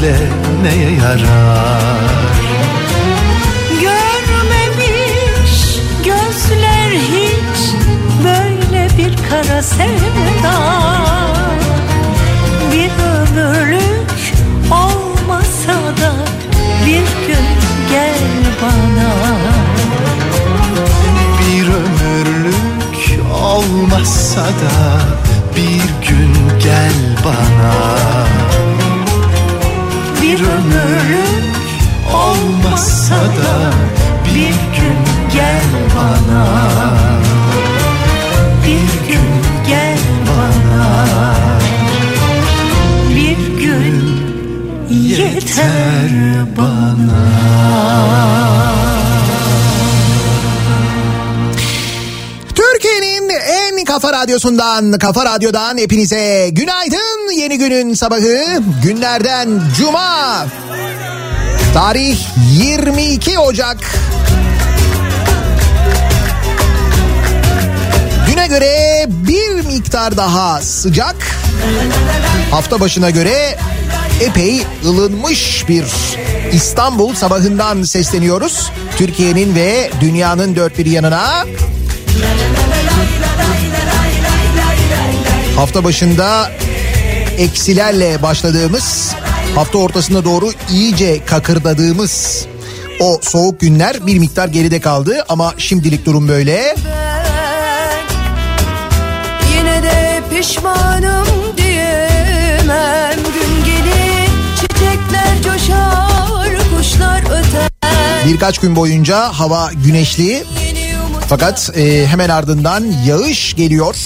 Söyle neye yarar? Görmemiş gözler hiç böyle bir kara sevda. Bir ömürlük olmasa da bir gün gel bana. Bir ömürlük olmasa da Bir gün gel bana Bir ömürlük olmasa da Bir gün gel bana. Bir gün gel bana. Bir gün yeter bana. Türkiye'nin en kafa radyosundan, kafa radyodan hepinize günaydın. Yeni günün sabahı günlerden cuma. Tarih 22 Ocak. Düne göre bir miktar daha sıcak. Hafta başına göre epey ılınmış bir İstanbul sabahından sesleniyoruz. Türkiye'nin ve dünyanın dört bir yanına. Hafta başında eksilerle başladığımız, hafta ortasına doğru iyice kakırdadığımız o soğuk günler bir miktar geride kaldı ama şimdilik durum böyle. Yine de pişmanım diyemem Gün gelir çiçekler coşar Kuşlar öter Birkaç gün boyunca hava güneşli fakat e, hemen ardından yağış geliyor.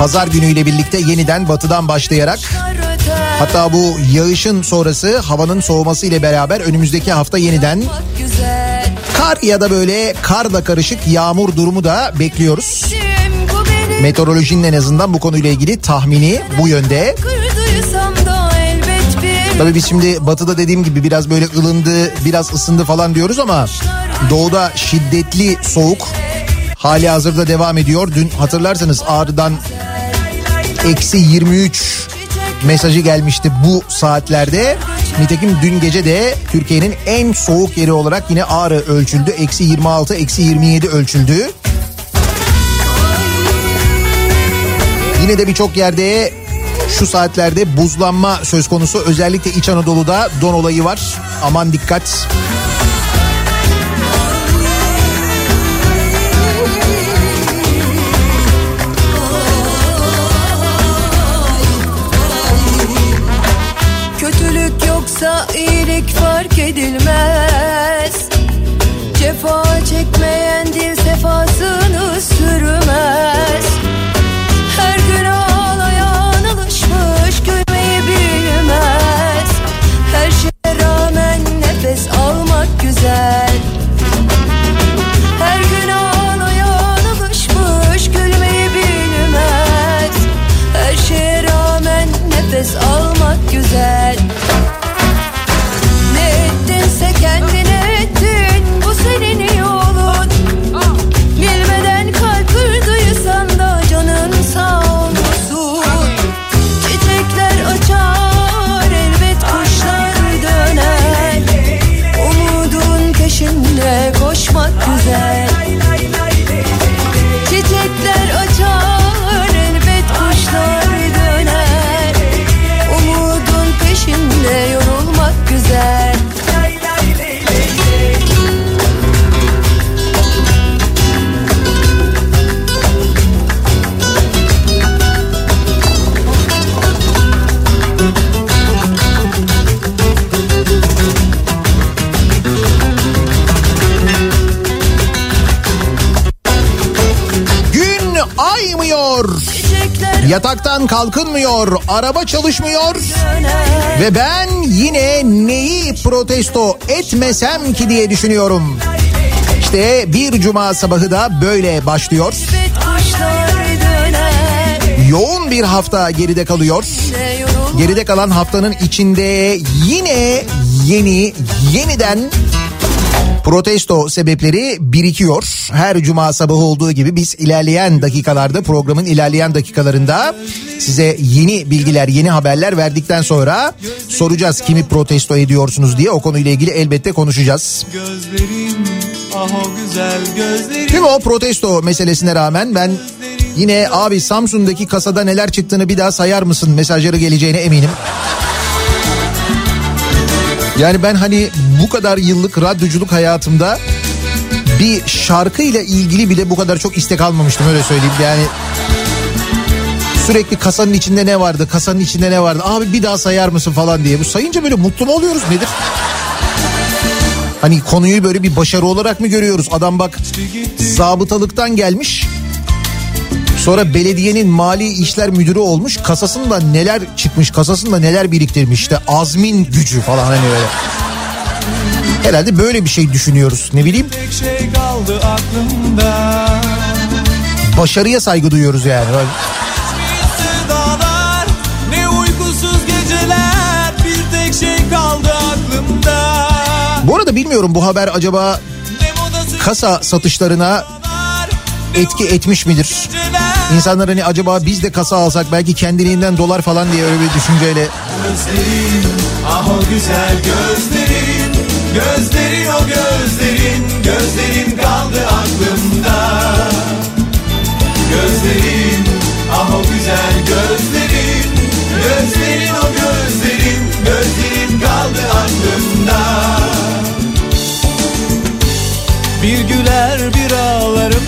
Pazar günüyle birlikte yeniden batıdan başlayarak hatta bu yağışın sonrası havanın soğuması ile beraber önümüzdeki hafta yeniden kar ya da böyle karla karışık yağmur durumu da bekliyoruz. Meteorolojinin en azından bu konuyla ilgili tahmini bu yönde. Tabii biz şimdi batıda dediğim gibi biraz böyle ılındı, biraz ısındı falan diyoruz ama doğuda şiddetli soğuk hali hazırda devam ediyor. Dün hatırlarsanız Ağrı'dan eksi 23 mesajı gelmişti bu saatlerde. Nitekim dün gece de Türkiye'nin en soğuk yeri olarak yine Ağrı ölçüldü. Eksi 26, eksi 27 ölçüldü. Yine de birçok yerde şu saatlerde buzlanma söz konusu. Özellikle İç Anadolu'da don olayı var. Aman dikkat. Kötülük fark edilmez. Cefa çekmeyen dil sefasını sürmez. Her gün ağlayan alışmış gülmeyi bilmez. Her şeye Yataktan kalkınmıyor. Araba çalışmıyor. Ve ben yine neyi protesto etmesem ki diye düşünüyorum. İşte bir cuma sabahı da böyle başlıyor. Yoğun bir hafta geride kalıyor. Geride kalan haftanın içinde yine yeni yeniden protesto sebepleri birikiyor. Her cuma sabahı olduğu gibi biz ilerleyen dakikalarda programın ilerleyen dakikalarında size yeni bilgiler, yeni haberler verdikten sonra soracağız kimi protesto ediyorsunuz diye o konuyla ilgili elbette konuşacağız. Ah o güzel Tüm o protesto meselesine rağmen ben yine abi Samsun'daki kasada neler çıktığını bir daha sayar mısın mesajları geleceğine eminim. Yani ben hani bu kadar yıllık radyoculuk hayatımda bir şarkıyla ilgili bile bu kadar çok istek almamıştım öyle söyleyeyim. Yani sürekli kasanın içinde ne vardı, kasanın içinde ne vardı, abi bir daha sayar mısın falan diye. Bu sayınca böyle mutlu mu oluyoruz nedir? Hani konuyu böyle bir başarı olarak mı görüyoruz? Adam bak zabıtalıktan gelmiş. Sonra belediyenin mali işler müdürü olmuş. Kasasında neler çıkmış, kasasında neler biriktirmiş. İşte azmin gücü falan hani öyle. Herhalde böyle bir şey düşünüyoruz. Ne bileyim şey başarıya saygı duyuyoruz yani. Sevdalar ne uykusuz geceler bir tek şey kaldı aklımda Bu arada bilmiyorum bu haber acaba kasa satışlarına etki etmiş midir? İnsanlar hani acaba biz de kasa alsak belki kendiliğinden dolar falan diye öyle bir düşünceyle Gözlerin ah o güzel gözlerin Gözlerin o gözlerin Gözlerin kaldı aklımda. Gözlerin ah o güzel gözlerin. Gözlerin o gözlerin Gözlerin kaldı aklımda. Bir güler bir ağlarım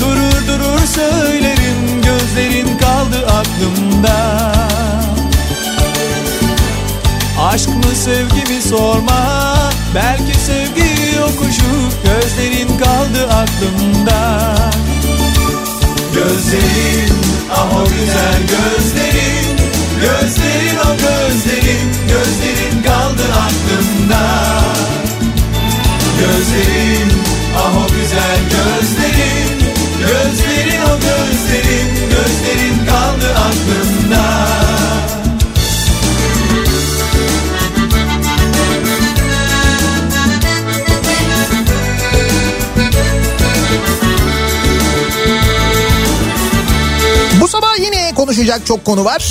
Durur durur söylerim. Gözlerin kaldı aklımda. Aşk mı sevgi mi sorma Belki sevgi yokuşu Gözlerin kaldı aklımda. Gözlerin ah o güzel gözlerin. Gözlerin o gözlerin. Gözlerin kaldı aklımda. Gözlerin ah o güzel gözlerin. Gözlerin o gözlerin konuşacak çok konu var.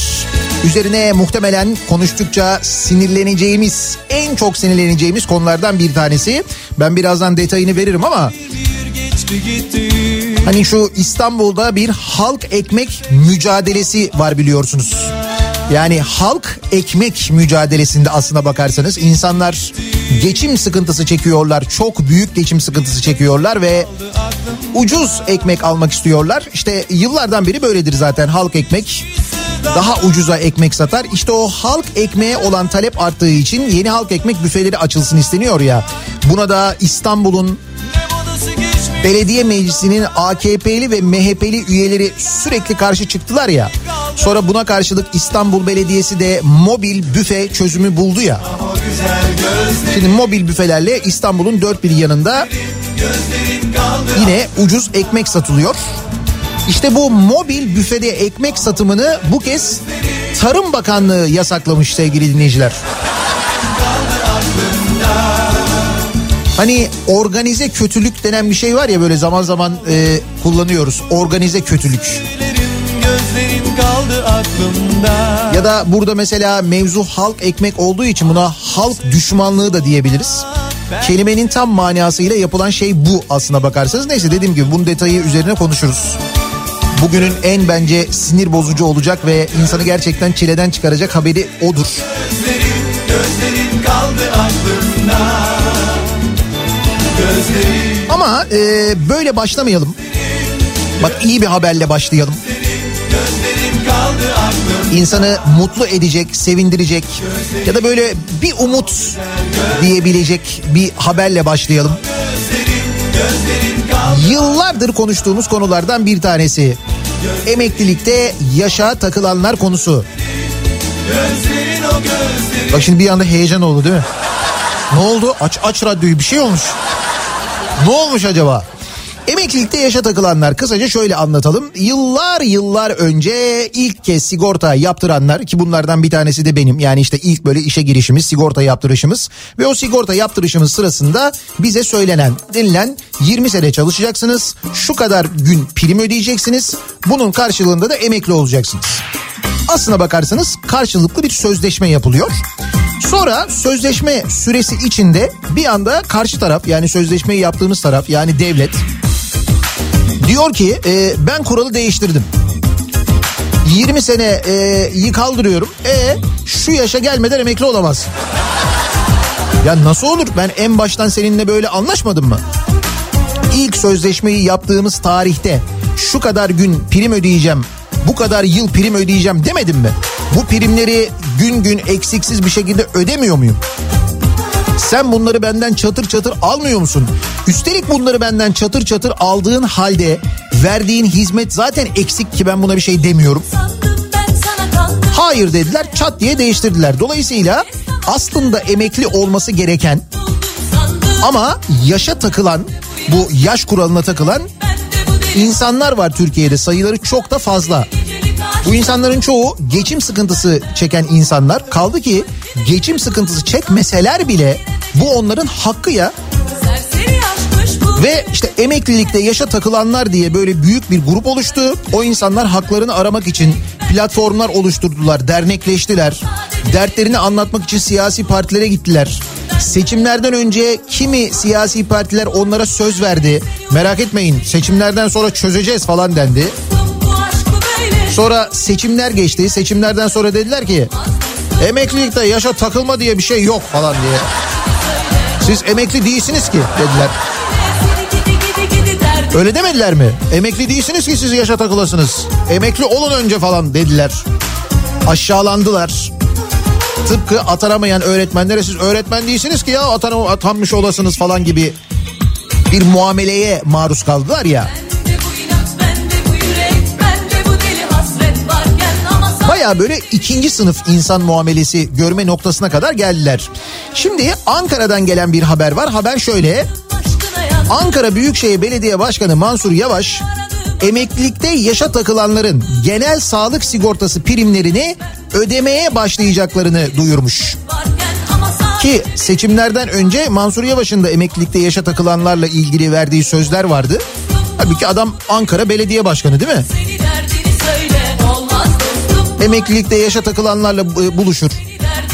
Üzerine muhtemelen konuştukça sinirleneceğimiz, en çok sinirleneceğimiz konulardan bir tanesi. Ben birazdan detayını veririm ama Hani şu İstanbul'da bir halk ekmek mücadelesi var biliyorsunuz. Yani halk ekmek mücadelesinde aslına bakarsanız insanlar geçim sıkıntısı çekiyorlar. Çok büyük geçim sıkıntısı çekiyorlar ve ucuz ekmek almak istiyorlar. İşte yıllardan beri böyledir zaten halk ekmek. Daha ucuza ekmek satar. İşte o halk ekmeğe olan talep arttığı için yeni halk ekmek büfeleri açılsın isteniyor ya. Buna da İstanbul'un belediye meclisinin AKP'li ve MHP'li üyeleri sürekli karşı çıktılar ya. Sonra buna karşılık İstanbul Belediyesi de mobil büfe çözümü buldu ya. Şimdi mobil büfelerle İstanbul'un dört bir yanında yine ucuz ekmek satılıyor. İşte bu mobil büfede ekmek satımını bu kez Tarım Bakanlığı yasaklamış sevgili dinleyiciler. Hani organize kötülük denen bir şey var ya böyle zaman zaman e, kullanıyoruz. Organize kötülük. Ya da burada mesela mevzu halk ekmek olduğu için buna halk düşmanlığı da diyebiliriz. Kelimenin tam manasıyla yapılan şey bu aslına bakarsanız. Neyse dediğim gibi bunun detayı üzerine konuşuruz. Bugünün en bence sinir bozucu olacak ve insanı gerçekten çileden çıkaracak haberi odur. Gözlerin kaldı aklımda Gözlerin Ama e, böyle başlamayalım. Bak iyi bir haberle başlayalım. Gözlerin insanı mutlu edecek, sevindirecek ya da böyle bir umut diyebilecek bir haberle başlayalım. Yıllardır konuştuğumuz konulardan bir tanesi. Emeklilikte yaşa takılanlar konusu. Bak şimdi bir anda heyecan oldu değil mi? Ne oldu? Aç aç radyoyu bir şey olmuş. Ne olmuş acaba? Emeklilikte yaşa takılanlar kısaca şöyle anlatalım. Yıllar yıllar önce ilk kez sigorta yaptıranlar ki bunlardan bir tanesi de benim. Yani işte ilk böyle işe girişimiz sigorta yaptırışımız ve o sigorta yaptırışımız sırasında bize söylenen denilen 20 sene çalışacaksınız. Şu kadar gün prim ödeyeceksiniz. Bunun karşılığında da emekli olacaksınız. Aslına bakarsanız karşılıklı bir sözleşme yapılıyor. Sonra sözleşme süresi içinde bir anda karşı taraf yani sözleşmeyi yaptığınız taraf yani devlet diyor ki e, ben kuralı değiştirdim. 20 sene e, kaldırıyorum. E şu yaşa gelmeden emekli olamaz. Ya nasıl olur? Ben en baştan seninle böyle anlaşmadım mı? İlk sözleşmeyi yaptığımız tarihte şu kadar gün prim ödeyeceğim, bu kadar yıl prim ödeyeceğim demedim mi? Bu primleri gün gün eksiksiz bir şekilde ödemiyor muyum? Sen bunları benden çatır çatır almıyor musun? Üstelik bunları benden çatır çatır aldığın halde verdiğin hizmet zaten eksik ki ben buna bir şey demiyorum. Hayır dediler çat diye değiştirdiler. Dolayısıyla aslında emekli olması gereken ama yaşa takılan bu yaş kuralına takılan insanlar var Türkiye'de sayıları çok da fazla. Bu insanların çoğu geçim sıkıntısı çeken insanlar. Kaldı ki geçim sıkıntısı çekmeseler bile bu onların hakkı ya. Ve işte emeklilikte yaşa takılanlar diye böyle büyük bir grup oluştu. O insanlar haklarını aramak için platformlar oluşturdular, dernekleştiler. Dertlerini anlatmak için siyasi partilere gittiler. Seçimlerden önce kimi siyasi partiler onlara söz verdi. Merak etmeyin seçimlerden sonra çözeceğiz falan dendi. Sonra seçimler geçti. Seçimlerden sonra dediler ki emeklilikte yaşa takılma diye bir şey yok falan diye. Siz emekli değilsiniz ki dediler. Öyle demediler mi? Emekli değilsiniz ki siz yaşa takılasınız. Emekli olun önce falan dediler. Aşağılandılar. Tıpkı atanamayan öğretmenlere siz öğretmen değilsiniz ki ya atanmış olasınız falan gibi bir muameleye maruz kaldılar ya. Baya böyle ikinci sınıf insan muamelesi görme noktasına kadar geldiler. Şimdi Ankara'dan gelen bir haber var. Haber şöyle. Ankara Büyükşehir Belediye Başkanı Mansur Yavaş emeklilikte yaşa takılanların genel sağlık sigortası primlerini ödemeye başlayacaklarını duyurmuş. Ki seçimlerden önce Mansur Yavaş'ın da emeklilikte yaşa takılanlarla ilgili verdiği sözler vardı. Halbuki adam Ankara Belediye Başkanı değil mi? Emeklilikte yaşa takılanlarla e, buluşur.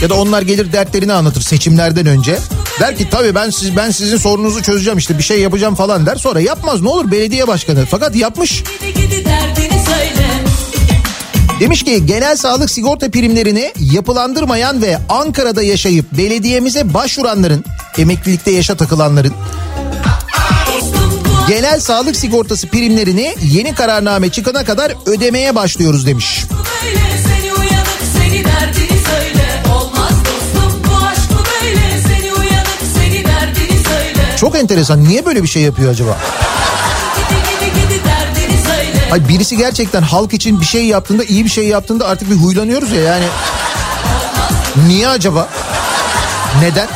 Ya da onlar gelir dertlerini anlatır seçimlerden önce. Der ki tabii ben siz ben sizin sorununuzu çözeceğim işte bir şey yapacağım falan der. Sonra yapmaz ne olur belediye başkanı. Fakat yapmış. Demiş ki genel sağlık sigorta primlerini yapılandırmayan ve Ankara'da yaşayıp belediyemize başvuranların emeklilikte yaşa takılanların genel sağlık sigortası primlerini yeni kararname çıkana kadar ödemeye başlıyoruz demiş. böyle Seni uyanık seni Çok enteresan niye böyle bir şey yapıyor acaba? Ay birisi gerçekten halk için bir şey yaptığında iyi bir şey yaptığında artık bir huylanıyoruz ya yani. Niye acaba? Neden?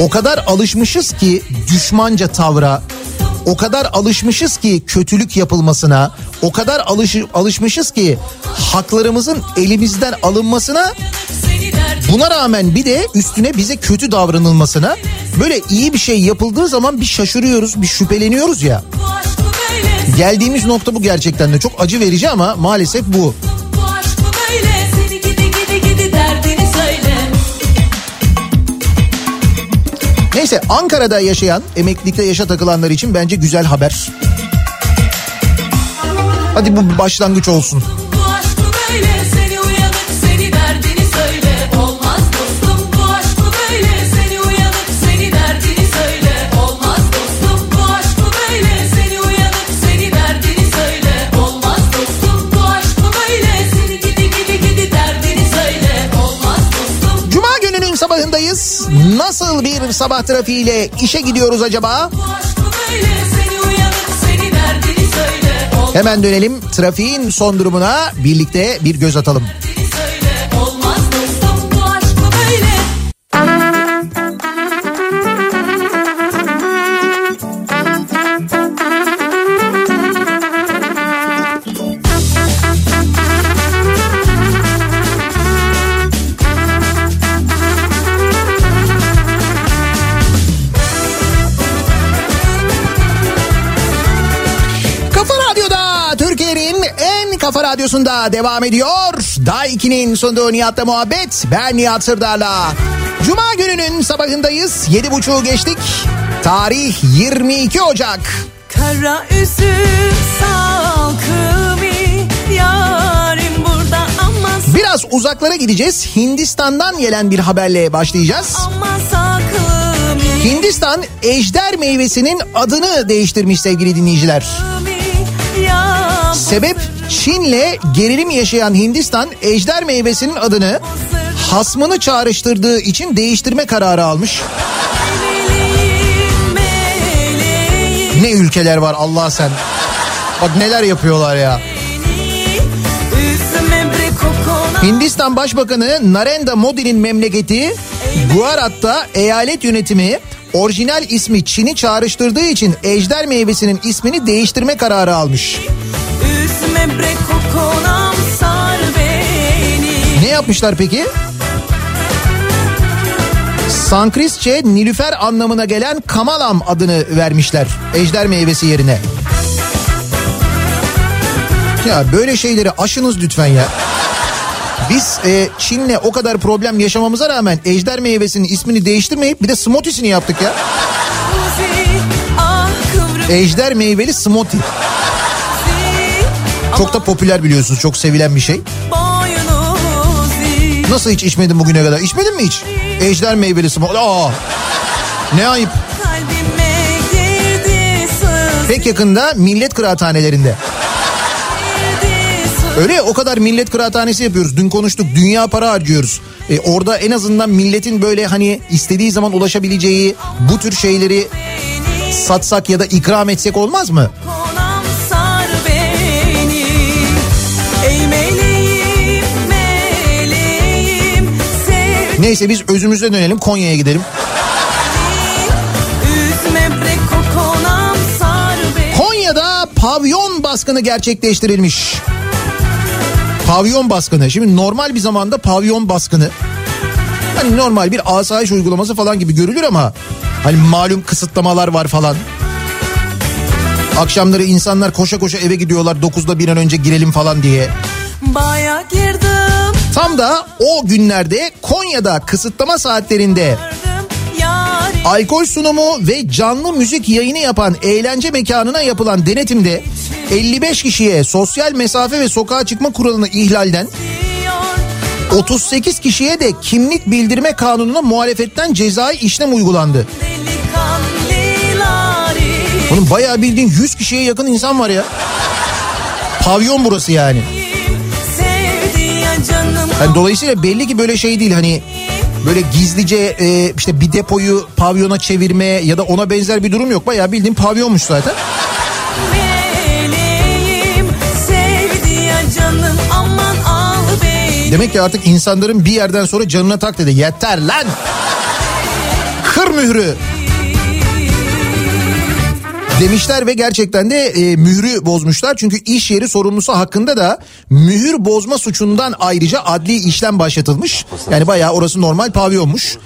O kadar alışmışız ki düşmanca tavra, o kadar alışmışız ki kötülük yapılmasına, o kadar alış, alışmışız ki haklarımızın elimizden alınmasına, buna rağmen bir de üstüne bize kötü davranılmasına, böyle iyi bir şey yapıldığı zaman bir şaşırıyoruz, bir şüpheleniyoruz ya. Geldiğimiz nokta bu gerçekten de çok acı verici ama maalesef bu. Neyse Ankara'da yaşayan, emeklilikte yaşa takılanlar için bence güzel haber. Hadi bu başlangıç olsun. Sabah trafiğiyle işe gidiyoruz acaba? Hemen dönelim trafiğin son durumuna birlikte bir göz atalım. Radyosunda devam ediyor. Daha 2'nin sunduğu Nihat'la muhabbet. Ben Nihat Sırdar'la. Cuma gününün sabahındayız. 7.30'u geçtik. Tarih 22 Ocak. Kara üzüm salkımı yarim burada ama Biraz uzaklara gideceğiz. Hindistan'dan gelen bir haberle başlayacağız. ama Hindistan ejder meyvesinin adını değiştirmiş sevgili dinleyiciler. Sebep Çin'le gerilim yaşayan Hindistan ejder meyvesinin adını hasmını çağrıştırdığı için değiştirme kararı almış. Ne ülkeler var Allah sen. Bak neler yapıyorlar ya. Hindistan Başbakanı Narendra Modi'nin memleketi Gujarat'ta eyalet yönetimi orijinal ismi Çin'i çağrıştırdığı için ejder meyvesinin ismini değiştirme kararı almış. Üzme bre kokonam sar beni Ne yapmışlar peki? Sankrisçe Nilüfer anlamına gelen Kamalam adını vermişler ejder meyvesi yerine. Ya böyle şeyleri aşınız lütfen ya. Biz e, Çin'le o kadar problem yaşamamıza rağmen ejder meyvesinin ismini değiştirmeyip bir de smoothiesini yaptık ya. Ah Ejder meyveli smoothie. Çok da popüler biliyorsunuz çok sevilen bir şey. Nasıl hiç içmedin bugüne kadar? İçmedin mi hiç? Ejder meyveli smoothie. Aa, ne ayıp. Pek yakında millet kıraathanelerinde. Öyle ya, o kadar millet kıraathanesi yapıyoruz. Dün konuştuk dünya para harcıyoruz. E, orada en azından milletin böyle hani istediği zaman ulaşabileceği bu tür şeyleri satsak ya da ikram etsek olmaz mı? Neyse biz özümüze dönelim Konya'ya gidelim. Konya'da pavyon baskını gerçekleştirilmiş. Pavyon baskını. Şimdi normal bir zamanda pavyon baskını hani normal bir asayiş uygulaması falan gibi görülür ama hani malum kısıtlamalar var falan. Akşamları insanlar koşa koşa eve gidiyorlar 9'da bir an önce girelim falan diye. Baya girdim Tam da o günlerde Konya'da kısıtlama saatlerinde alkol sunumu ve canlı müzik yayını yapan eğlence mekanına yapılan denetimde 55 kişiye sosyal mesafe ve sokağa çıkma kuralını ihlalden diyor 38 kişiye de kimlik bildirme kanununa muhalefetten cezai işlem uygulandı. Bunun bayağı bildiğin 100 kişiye yakın insan var ya. Pavyon burası yani. Yani dolayısıyla belli ki böyle şey değil hani böyle gizlice e, işte bir depoyu pavyona çevirme ya da ona benzer bir durum yok. Bayağı bildiğin pavyonmuş zaten. meleğim canım Demek ki artık insanların bir yerden sonra canına tak dedi. Yeter lan. Kır mührü. Demişler ve gerçekten de e, mührü bozmuşlar. Çünkü iş yeri sorumlusu hakkında da mühür bozma suçundan ayrıca adli işlem başlatılmış. Yani bayağı orası normal pavyonmuş.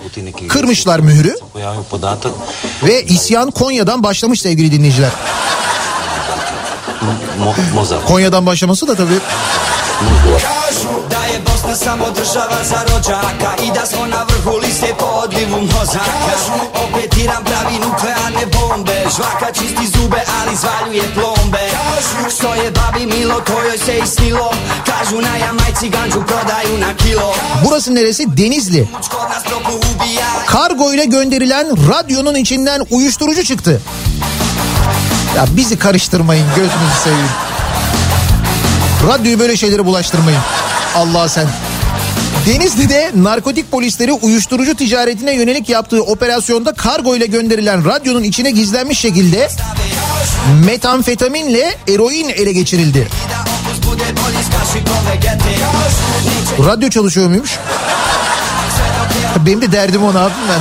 Kırmışlar mührü ve isyan Konya'dan başlamış sevgili dinleyiciler. Konya'dan başlaması da tabii da je Bosna samo država za rođaka I da smo na vrhu liste po odlivu mozaka Opet Iran pravi nuklearne bombe Žvaka čisti zube ali zvaljuje plombe Što je babi milo to joj se isnilo Kažu na Jamajci ganđu prodaju na kilo Burası neresi? Denizli. Kargo ile gönderilen radyonun içinden uyuşturucu çıktı. Ya bizi karıştırmayın gözünüzü seveyim. Radyoyu böyle şeylere bulaştırmayın. Allah sen. Denizli'de narkotik polisleri uyuşturucu ticaretine yönelik yaptığı operasyonda kargo ile gönderilen radyonun içine gizlenmiş şekilde metamfetaminle eroin ele geçirildi. Radyo çalışıyor muymuş? Benim de derdim o ne ben?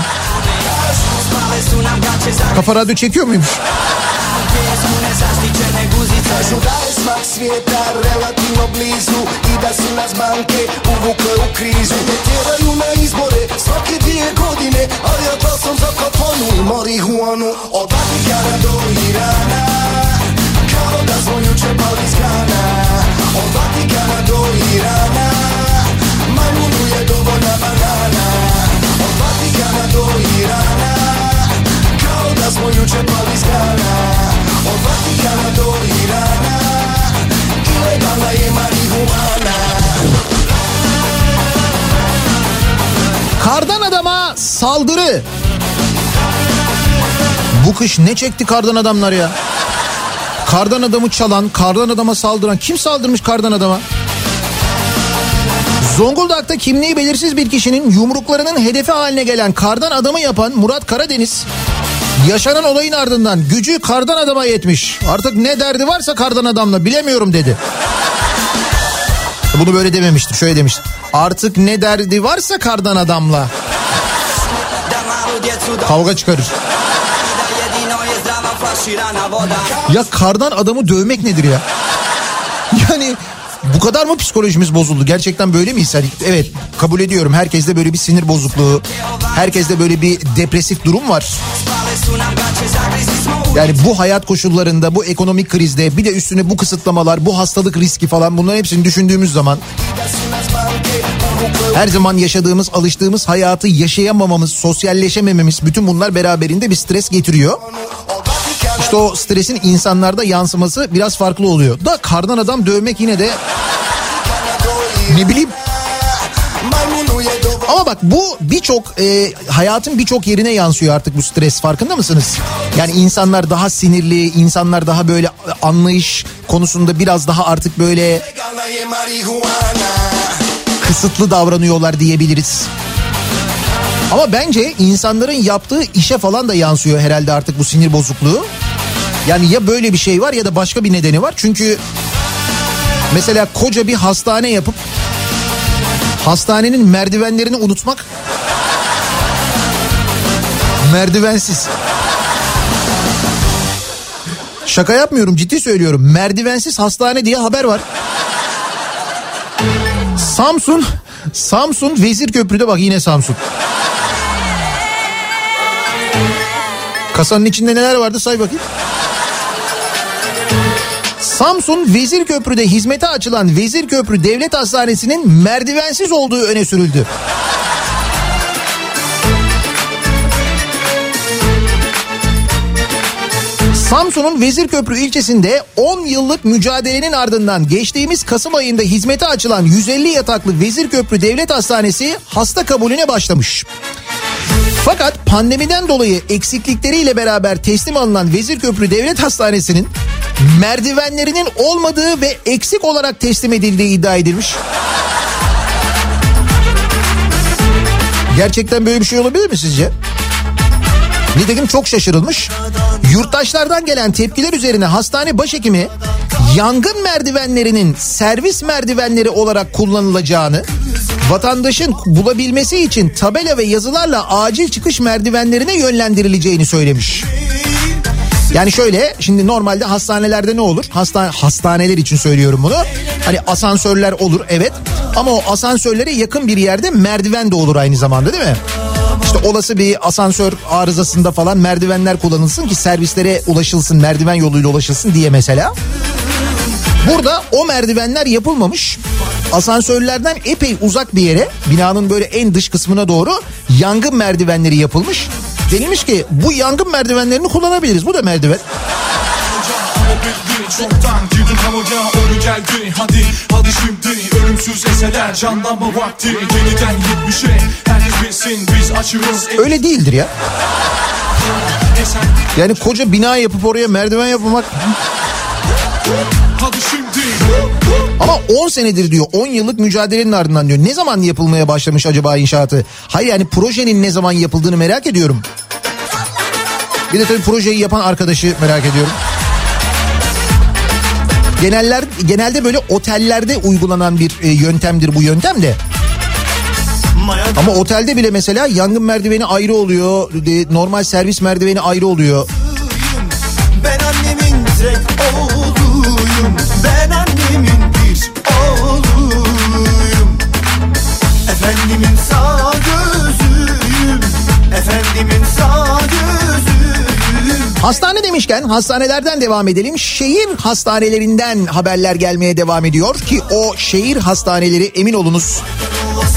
Kafa radyo çekiyor muymuş? Smak svijeta relativno blizu I da su nas banke uvukle u krizu. Ne tjeraju na izbore svake dvije godine Ali ja glasom za kafonu i marihuanu Od Vatikana do Irana Kao da smo juče pali iz grana. Od Vatikana do Irana Majmunu je dovoljna banana. Od Vatikana do Irana Kao da smo juče pali iz grana. Od Vatikana do Irana Kardan adama saldırı. Bu kış ne çekti kardan adamlar ya? Kardan adamı çalan, kardan adama saldıran kim saldırmış kardan adama? Zonguldak'ta kimliği belirsiz bir kişinin yumruklarının hedefi haline gelen kardan adamı yapan Murat Karadeniz yaşanan olayın ardından gücü kardan adama yetmiş. Artık ne derdi varsa kardan adamla bilemiyorum dedi. Bunu böyle dememiştim şöyle demiştim. Artık ne derdi varsa kardan adamla kavga çıkarır. Ya kardan adamı dövmek nedir ya? Yani bu kadar mı psikolojimiz bozuldu? Gerçekten böyle miyiz? Hani evet kabul ediyorum. Herkeste böyle bir sinir bozukluğu, herkeste böyle bir depresif durum var. Yani bu hayat koşullarında, bu ekonomik krizde, bir de üstüne bu kısıtlamalar, bu hastalık riski falan bunların hepsini düşündüğümüz zaman her zaman yaşadığımız, alıştığımız hayatı yaşayamamamız, sosyalleşemememiz bütün bunlar beraberinde bir stres getiriyor. İşte o stresin insanlarda yansıması biraz farklı oluyor. Da kardan adam dövmek yine de ne bileyim ama bak bu birçok e, hayatın birçok yerine yansıyor artık bu stres farkında mısınız? Yani insanlar daha sinirli, insanlar daha böyle anlayış konusunda biraz daha artık böyle kısıtlı davranıyorlar diyebiliriz. Ama bence insanların yaptığı işe falan da yansıyor herhalde artık bu sinir bozukluğu. Yani ya böyle bir şey var ya da başka bir nedeni var. Çünkü mesela koca bir hastane yapıp hastanenin merdivenlerini unutmak merdivensiz. Şaka yapmıyorum ciddi söylüyorum. Merdivensiz hastane diye haber var. Samsun, Samsun Vezir Köprü'de bak yine Samsun. Kasanın içinde neler vardı say bakayım. Samsun Vezirköprü'de hizmete açılan Vezirköprü Devlet Hastanesi'nin merdivensiz olduğu öne sürüldü. Samsun'un Vezirköprü ilçesinde 10 yıllık mücadelenin ardından geçtiğimiz Kasım ayında hizmete açılan 150 yataklı Vezirköprü Devlet Hastanesi hasta kabulüne başlamış. Fakat pandemiden dolayı eksiklikleriyle beraber teslim alınan Vezirköprü Devlet Hastanesi'nin merdivenlerinin olmadığı ve eksik olarak teslim edildiği iddia edilmiş. Gerçekten böyle bir şey olabilir mi sizce? Nitekim çok şaşırılmış. Yurttaşlardan gelen tepkiler üzerine hastane başhekimi yangın merdivenlerinin servis merdivenleri olarak kullanılacağını, vatandaşın bulabilmesi için tabela ve yazılarla acil çıkış merdivenlerine yönlendirileceğini söylemiş. Yani şöyle şimdi normalde hastanelerde ne olur? Hasta, hastaneler için söylüyorum bunu. Hani asansörler olur evet ama o asansörlere yakın bir yerde merdiven de olur aynı zamanda değil mi? İşte olası bir asansör arızasında falan merdivenler kullanılsın ki servislere ulaşılsın merdiven yoluyla ulaşılsın diye mesela. Burada o merdivenler yapılmamış. Asansörlerden epey uzak bir yere binanın böyle en dış kısmına doğru yangın merdivenleri yapılmış. Denilmiş ki bu yangın merdivenlerini kullanabiliriz. Bu da merdiven. Çoktan girdin havaya ölü geldi Hadi hadi şimdi ölümsüz eseler canlanma vakti Yeniden yetmişe herkes bilsin biz açıyoruz Öyle değildir ya. Yani koca bina yapıp oraya merdiven yapmak Hadi şimdi ama 10 senedir diyor 10 yıllık mücadelenin ardından diyor. Ne zaman yapılmaya başlamış acaba inşaatı? Hayır yani projenin ne zaman yapıldığını merak ediyorum. Bir de tabii projeyi yapan arkadaşı merak ediyorum. Geneller, genelde böyle otellerde uygulanan bir e, yöntemdir bu yöntem de. Ama otelde bile mesela yangın merdiveni ayrı oluyor. Normal servis merdiveni ayrı oluyor. Ben annemin tek Hastane demişken hastanelerden devam edelim. Şehir hastanelerinden haberler gelmeye devam ediyor ki o şehir hastaneleri emin olunuz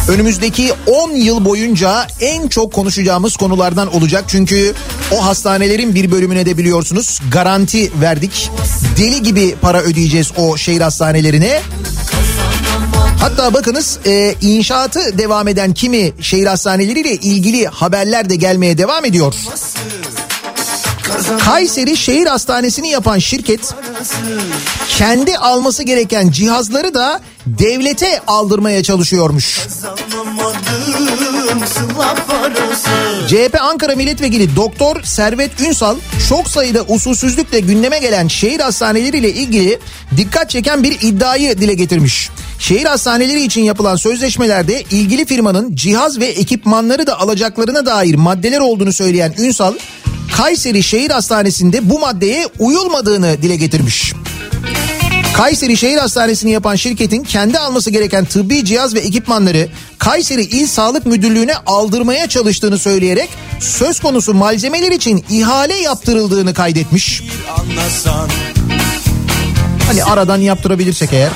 önümüzdeki 10 yıl boyunca en çok konuşacağımız konulardan olacak. Çünkü o hastanelerin bir bölümüne de biliyorsunuz garanti verdik. Deli gibi para ödeyeceğiz o şehir hastanelerine. Hatta bakınız e, inşaatı devam eden kimi şehir hastaneleriyle ilgili haberler de gelmeye devam ediyor. Kayseri Şehir Hastanesi'ni yapan şirket kendi alması gereken cihazları da devlete aldırmaya çalışıyormuş. CHP Ankara Milletvekili Doktor Servet Ünsal çok sayıda usulsüzlükle gündeme gelen şehir hastaneleriyle ilgili dikkat çeken bir iddiayı dile getirmiş. Şehir hastaneleri için yapılan sözleşmelerde ilgili firmanın cihaz ve ekipmanları da alacaklarına dair maddeler olduğunu söyleyen Ünsal, Kayseri Şehir Hastanesi'nde bu maddeye uyulmadığını dile getirmiş. Kayseri Şehir Hastanesi'ni yapan şirketin kendi alması gereken tıbbi cihaz ve ekipmanları Kayseri İl Sağlık Müdürlüğü'ne aldırmaya çalıştığını söyleyerek söz konusu malzemeler için ihale yaptırıldığını kaydetmiş. Hani aradan yaptırabilirsek eğer.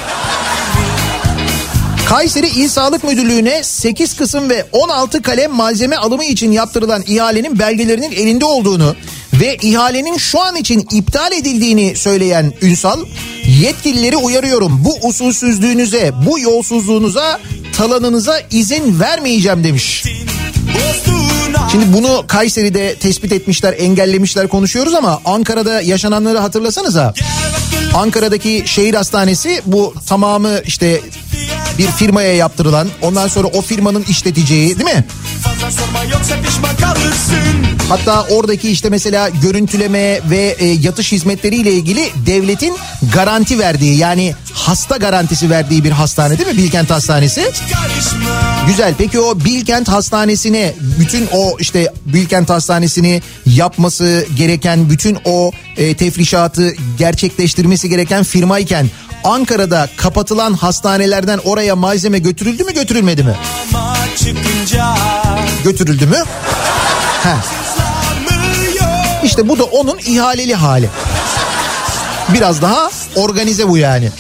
Kayseri İl Sağlık Müdürlüğü'ne 8 kısım ve 16 kalem malzeme alımı için yaptırılan ihalenin belgelerinin elinde olduğunu ve ihalenin şu an için iptal edildiğini söyleyen Ünsal, yetkilileri uyarıyorum bu usulsüzlüğünüze, bu yolsuzluğunuza, talanınıza izin vermeyeceğim demiş. Şimdi bunu Kayseri'de tespit etmişler, engellemişler konuşuyoruz ama Ankara'da yaşananları hatırlasanıza. Ankara'daki şehir hastanesi bu tamamı işte bir firmaya yaptırılan ondan sonra o firmanın işleteceği değil mi? Hatta oradaki işte mesela görüntüleme ve e, yatış hizmetleriyle ilgili devletin garanti verdiği yani hasta garantisi verdiği bir hastane değil mi Bilkent Hastanesi? Güzel. Peki o Bilkent Hastanesi'ne bütün o işte Bilkent Hastanesi'ni yapması gereken bütün o e, tefrişatı gerçekleştirmesi gereken firmayken Ankara'da kapatılan hastanelerden oraya malzeme götürüldü mü götürülmedi mi? Götürüldü mü? Sızlanmıyor İşte bu da onun ihaleli hali. Biraz daha organize bu yani.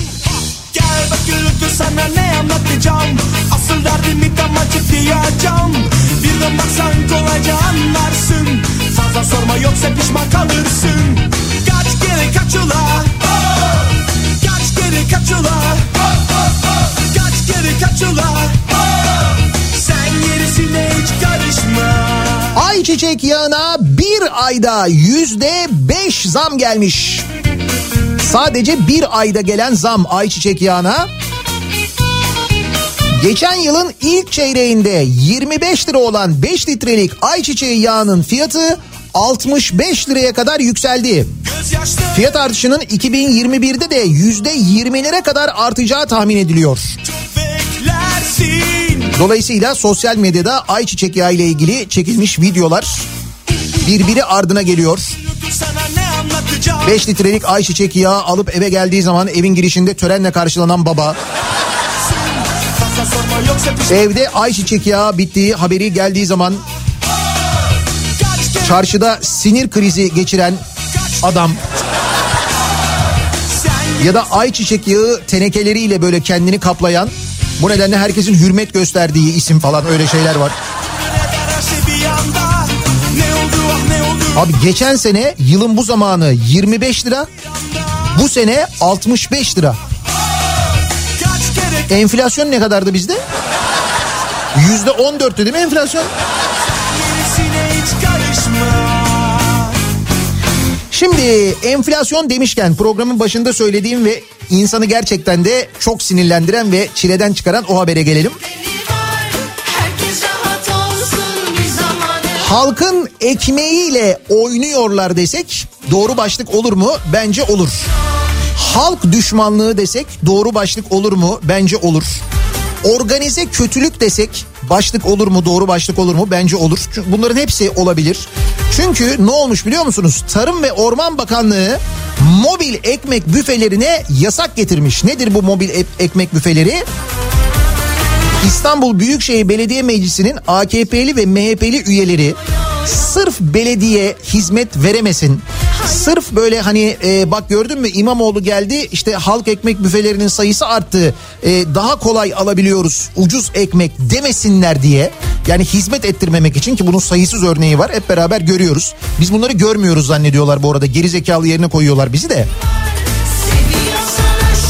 Gel bak gürültü sana ne anlatacağım Asıl derdimi tam açık diyeceğim Bir de baksan kolayca anlarsın Fazla sorma yoksa pişman kalırsın Kaç kere kaç ula Kaç kere kaç ula Kaç kere kaç ula Sen gerisine hiç karışma Ayçiçek yağına bir ayda yüzde beş zam gelmiş. Sadece bir ayda gelen zam ayçiçek yağına. Geçen yılın ilk çeyreğinde 25 lira olan 5 litrelik ayçiçeği yağının fiyatı 65 liraya kadar yükseldi. Fiyat artışının 2021'de de %20'lere kadar artacağı tahmin ediliyor. Dolayısıyla sosyal medyada ayçiçek yağı ile ilgili çekilmiş videolar birbiri ardına geliyor. Sana ne anlatacağım 5 litrelik ayçiçek yağı alıp eve geldiği zaman evin girişinde törenle karşılanan baba. Evde ayçiçek yağı bittiği haberi geldiği zaman çarşıda sinir krizi geçiren adam ya da ayçiçek yağı tenekeleriyle böyle kendini kaplayan bu nedenle herkesin hürmet gösterdiği isim falan öyle şeyler var. Abi geçen sene yılın bu zamanı 25 lira bu sene 65 lira. Enflasyon ne kadardı bizde? Yüzde 14'tü değil mi enflasyon? Şimdi enflasyon demişken programın başında söylediğim ve insanı gerçekten de çok sinirlendiren ve çileden çıkaran o habere gelelim. Halkın ekmeğiyle oynuyorlar desek doğru başlık olur mu? Bence olur. Halk düşmanlığı desek doğru başlık olur mu? Bence olur. Organize kötülük desek başlık olur mu? Doğru başlık olur mu? Bence olur. Çünkü bunların hepsi olabilir. Çünkü ne olmuş biliyor musunuz? Tarım ve Orman Bakanlığı mobil ekmek büfelerine yasak getirmiş. Nedir bu mobil ek- ekmek büfeleri? İstanbul Büyükşehir Belediye Meclisi'nin AKP'li ve MHP'li üyeleri sırf belediye hizmet veremesin. Sırf böyle hani e, bak gördün mü İmamoğlu geldi işte halk ekmek büfelerinin sayısı arttı. E, daha kolay alabiliyoruz ucuz ekmek demesinler diye. Yani hizmet ettirmemek için ki bunun sayısız örneği var hep beraber görüyoruz. Biz bunları görmüyoruz zannediyorlar bu arada geri zekalı yerine koyuyorlar bizi de.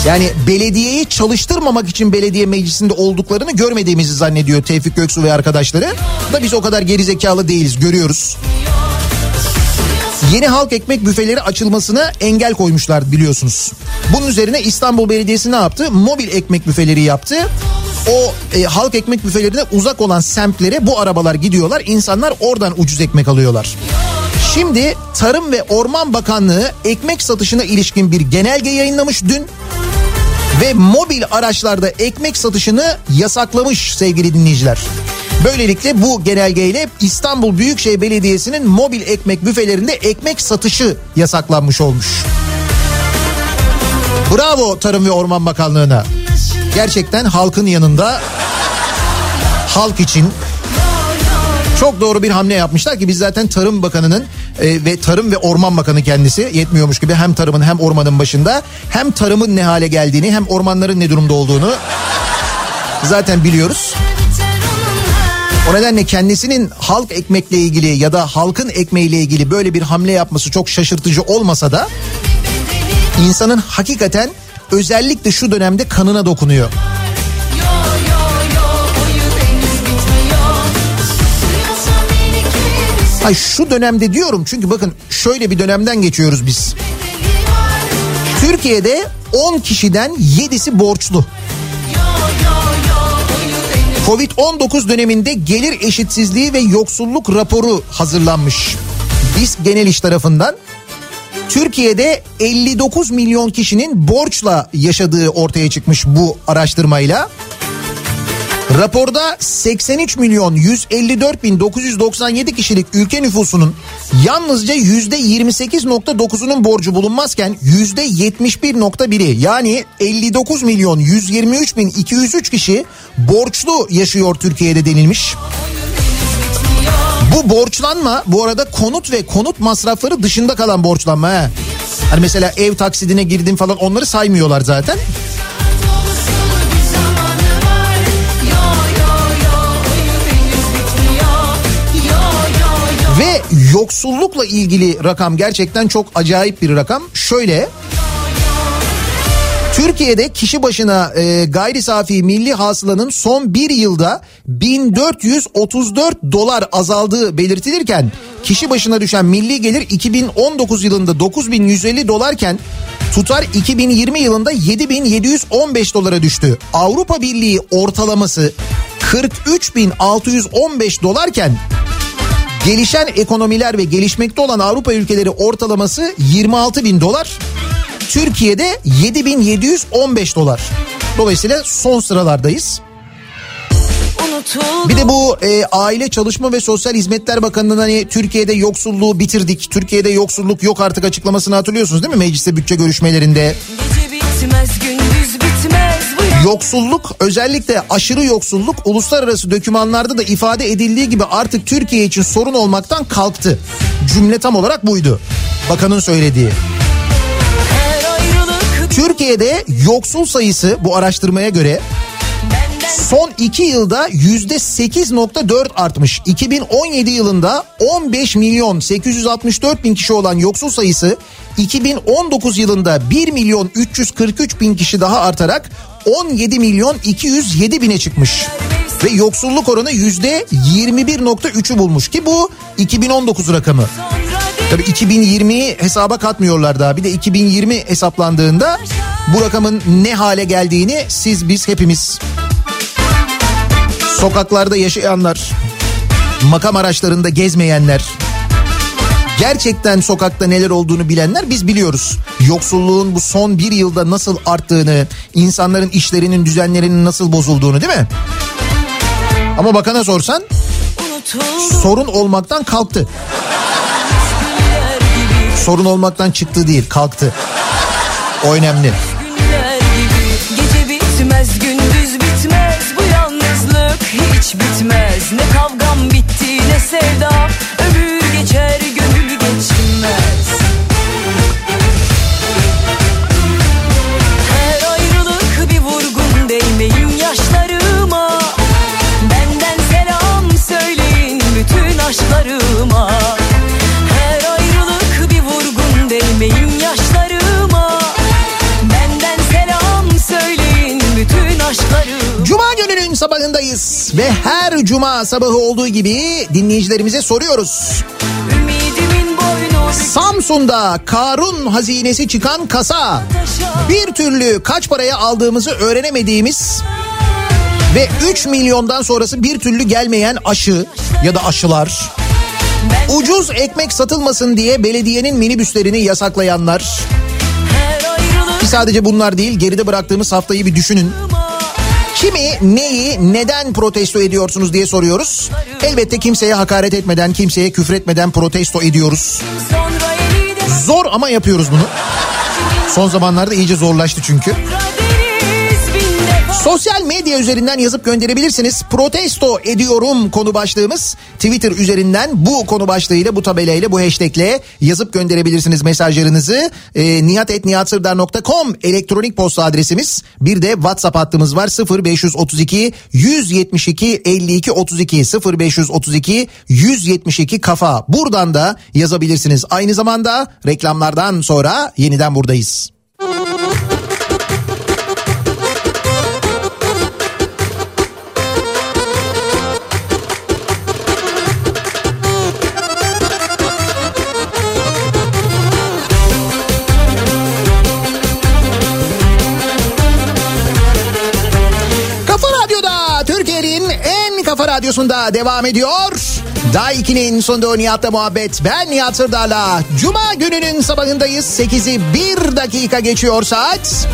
Yani belediyeyi çalıştırmamak için belediye meclisinde olduklarını görmediğimizi zannediyor Tevfik Göksu ve arkadaşları. Da biz o kadar gerizekalı değiliz görüyoruz. Yeni halk ekmek büfeleri açılmasına engel koymuşlar biliyorsunuz. Bunun üzerine İstanbul Belediyesi ne yaptı? Mobil ekmek büfeleri yaptı. O e, halk ekmek büfelerine uzak olan semtlere bu arabalar gidiyorlar. İnsanlar oradan ucuz ekmek alıyorlar. Şimdi Tarım ve Orman Bakanlığı ekmek satışına ilişkin bir genelge yayınlamış dün ve mobil araçlarda ekmek satışını yasaklamış sevgili dinleyiciler. Böylelikle bu genelgeyle İstanbul Büyükşehir Belediyesi'nin mobil ekmek büfelerinde ekmek satışı yasaklanmış olmuş. Bravo Tarım ve Orman Bakanlığı'na. Gerçekten halkın yanında halk için çok doğru bir hamle yapmışlar ki biz zaten Tarım Bakanı'nın e, ve Tarım ve Orman Bakanı kendisi yetmiyormuş gibi hem tarımın hem ormanın başında hem tarımın ne hale geldiğini hem ormanların ne durumda olduğunu zaten biliyoruz. O nedenle kendisinin halk ekmekle ilgili ya da halkın ekmeğiyle ilgili böyle bir hamle yapması çok şaşırtıcı olmasa da insanın hakikaten özellikle şu dönemde kanına dokunuyor. Ay şu dönemde diyorum çünkü bakın şöyle bir dönemden geçiyoruz biz. Türkiye'de 10 kişiden 7'si borçlu. Covid-19 döneminde gelir eşitsizliği ve yoksulluk raporu hazırlanmış. BİS Genel İş tarafından Türkiye'de 59 milyon kişinin borçla yaşadığı ortaya çıkmış bu araştırmayla. Raporda 83 milyon 154 bin 997 kişilik ülke nüfusunun yalnızca yüzde 28.9'unun borcu bulunmazken yüzde 71.1'i yani 59 milyon 123 bin 203 kişi borçlu yaşıyor Türkiye'de denilmiş. Bu borçlanma bu arada konut ve konut masrafları dışında kalan borçlanma. He. Hani mesela ev taksidine girdim falan onları saymıyorlar zaten. Yoksullukla ilgili rakam gerçekten çok acayip bir rakam. Şöyle Türkiye'de kişi başına e, gayri safi milli hasılanın son bir yılda 1434 dolar azaldığı belirtilirken kişi başına düşen milli gelir 2019 yılında 9150 dolarken tutar 2020 yılında 7715 dolara düştü. Avrupa Birliği ortalaması 43615 dolarken gelişen ekonomiler ve gelişmekte olan Avrupa ülkeleri ortalaması 26 bin dolar. Türkiye'de 7715 dolar. Dolayısıyla son sıralardayız. Bir de bu e, Aile Çalışma ve Sosyal Hizmetler Bakanı'nın hani Türkiye'de yoksulluğu bitirdik. Türkiye'de yoksulluk yok artık açıklamasını hatırlıyorsunuz değil mi? Mecliste bütçe görüşmelerinde. Gece bitmez ya- Yoksulluk özellikle aşırı yoksulluk uluslararası dokümanlarda da ifade edildiği gibi artık Türkiye için sorun olmaktan kalktı. Cümle tam olarak buydu. Bakanın söylediği. Türkiye'de yoksul sayısı bu araştırmaya göre son 2 yılda yüzde 8.4 artmış. 2017 yılında 15 milyon 864 bin kişi olan yoksul sayısı 2019 yılında 1 milyon 343 bin kişi daha artarak 17 milyon 207 bine çıkmış. Ve yoksulluk oranı yüzde 21.3'ü bulmuş ki bu 2019 rakamı. Tabii 2020'yi hesaba katmıyorlar daha. Bir de 2020 hesaplandığında bu rakamın ne hale geldiğini siz biz hepimiz sokaklarda yaşayanlar, makam araçlarında gezmeyenler, gerçekten sokakta neler olduğunu bilenler biz biliyoruz. Yoksulluğun bu son bir yılda nasıl arttığını, insanların işlerinin düzenlerinin nasıl bozulduğunu değil mi? Ama bakana sorsan unutuldu sorun olmaktan kalktı. Sorun olmaktan çıktı değil kalktı. O önemli. gibi bitmez gündüz bitmez bu yalnızlık hiç bitmez Ne kavgam bitti ne sevda sabahındayız. Ve her cuma sabahı olduğu gibi dinleyicilerimize soruyoruz. Samsun'da Karun hazinesi çıkan kasa. Bir türlü kaç paraya aldığımızı öğrenemediğimiz ve 3 milyondan sonrası bir türlü gelmeyen aşı ya da aşılar. Ucuz ekmek satılmasın diye belediyenin minibüslerini yasaklayanlar. Ki sadece bunlar değil geride bıraktığımız haftayı bir düşünün. Kimi neyi neden protesto ediyorsunuz diye soruyoruz. Elbette kimseye hakaret etmeden kimseye küfretmeden protesto ediyoruz. Zor ama yapıyoruz bunu. Son zamanlarda iyice zorlaştı çünkü. defa Sosyal medya üzerinden yazıp gönderebilirsiniz. Protesto ediyorum konu başlığımız. Twitter üzerinden bu konu başlığıyla bu tabelayla bu hashtagle yazıp gönderebilirsiniz mesajlarınızı. E, nihatetnihatsırdar.com elektronik posta adresimiz. Bir de WhatsApp hattımız var 0532 172 52 32 0532 172 kafa. Buradan da yazabilirsiniz. Aynı zamanda reklamlardan sonra yeniden buradayız. Kafa radyosunda devam ediyor. Day 2'nin sonunda Nihat'la muhabbet. Ben Nihat Sırdar'la. Cuma gününün sabahındayız. 8'i 1 dakika geçiyor saat.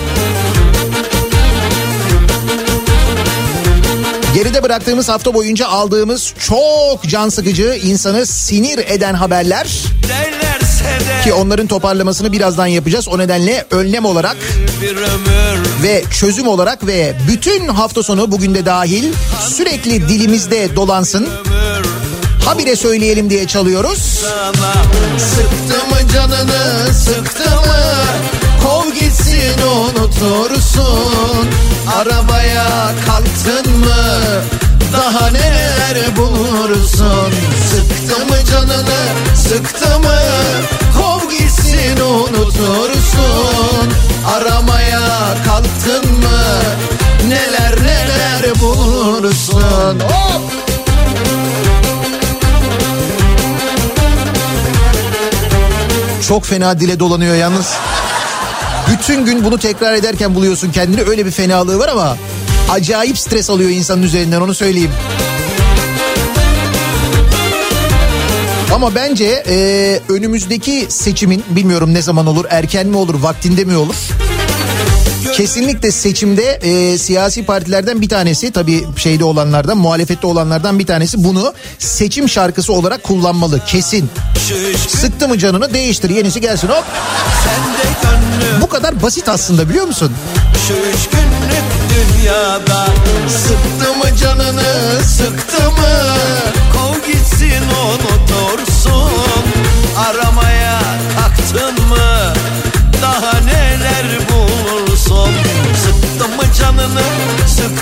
Geride bıraktığımız hafta boyunca aldığımız çok can sıkıcı, insanı sinir eden haberler Derlerse de ki onların toparlamasını birazdan yapacağız. O nedenle önlem olarak ve çözüm olarak ve bütün hafta sonu bugün de dahil sürekli dilimizde dolansın. Habire söyleyelim diye çalıyoruz. Sıktı mı canını sıktı mı Kov gitsin unutursun Arabaya kalktın mı Daha neler bulursun? Sıktı mı canını sıktı mı? Kov gitsin unutursun. Aramaya kalktın mı? Neler neler bulursun? Hop! Çok fena dile dolanıyor yalnız. Bütün gün bunu tekrar ederken buluyorsun kendini. Öyle bir fenalığı var ama acayip stres alıyor insanın üzerinden onu söyleyeyim. Ama bence e, önümüzdeki seçimin bilmiyorum ne zaman olur erken mi olur vaktinde mi olur? Kesinlikle seçimde e, siyasi partilerden bir tanesi tabii şeyde olanlardan muhalefette olanlardan bir tanesi bunu seçim şarkısı olarak kullanmalı kesin. Sıktı mı canını değiştir yenisi gelsin hop. Bu kadar basit aslında biliyor musun? Şu üç günlük dünyada. Sıktı mı canını sıktı mı? Kov gitsin unutursun Aramaya kalktın mı? Daha neler bulursun? Sıktı mı canını sıktı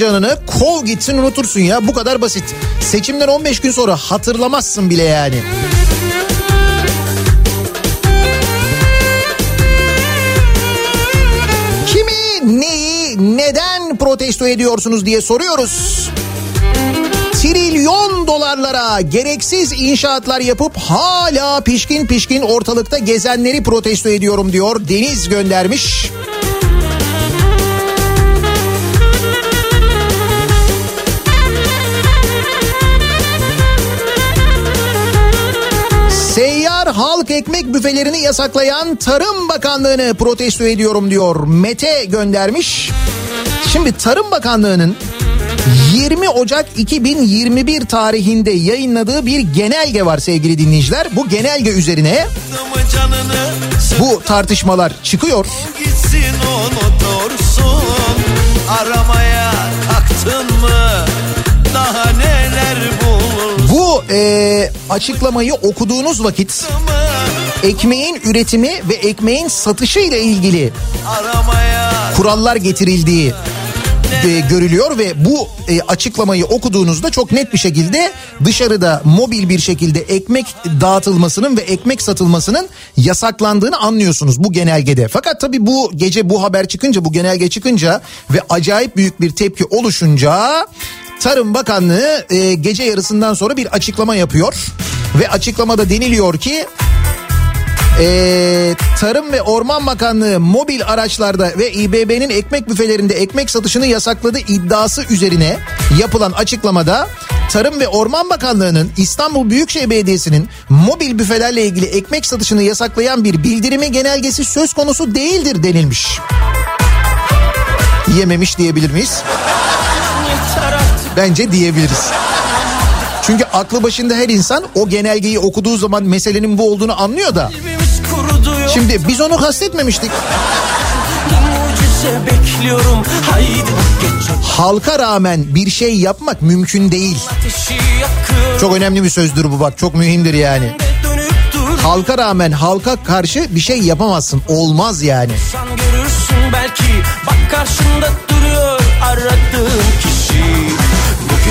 canını kov gitsin unutursun ya bu kadar basit. Seçimden 15 gün sonra hatırlamazsın bile yani. Kimi, neyi, neden protesto ediyorsunuz diye soruyoruz. Trilyon dolarlara gereksiz inşaatlar yapıp hala pişkin pişkin ortalıkta gezenleri protesto ediyorum diyor. Deniz göndermiş. Seyyar halk ekmek büfelerini yasaklayan Tarım Bakanlığı'nı protesto ediyorum diyor. Mete göndermiş. Şimdi Tarım Bakanlığı'nın 20 Ocak 2021 tarihinde yayınladığı bir genelge var sevgili dinleyiciler. Bu genelge üzerine bu tartışmalar çıkıyor. gitsin unutursun Aramaya kalktın mı Daha Bu e, açıklamayı okuduğunuz vakit ekmeğin üretimi ve ekmeğin satışı ile ilgili kurallar getirildiği e, görülüyor ve bu e, açıklamayı okuduğunuzda çok net bir şekilde dışarıda mobil bir şekilde ekmek dağıtılmasının ve ekmek satılmasının yasaklandığını anlıyorsunuz bu genelgede. Fakat tabii bu gece bu haber çıkınca bu genelge çıkınca ve acayip büyük bir tepki oluşunca Tarım Bakanlığı e, gece yarısından sonra bir açıklama yapıyor ve açıklamada deniliyor ki ee, Tarım ve Orman Bakanlığı mobil araçlarda ve İBB'nin ekmek büfelerinde ekmek satışını yasakladığı iddiası üzerine yapılan açıklamada Tarım ve Orman Bakanlığı'nın İstanbul Büyükşehir Belediyesi'nin mobil büfelerle ilgili ekmek satışını yasaklayan bir bildirimi genelgesi söz konusu değildir denilmiş. Yememiş diyebilir miyiz? Bence diyebiliriz. Çünkü aklı başında her insan o genelgeyi okuduğu zaman meselenin bu olduğunu anlıyor da. Şimdi biz onu kastetmemiştik. Halka rağmen bir şey yapmak mümkün değil. Çok önemli bir sözdür bu bak çok mühimdir yani. Halka rağmen halka karşı bir şey yapamazsın. Olmaz yani. Sen görürsün belki Bak karşında duruyor aradığın kişi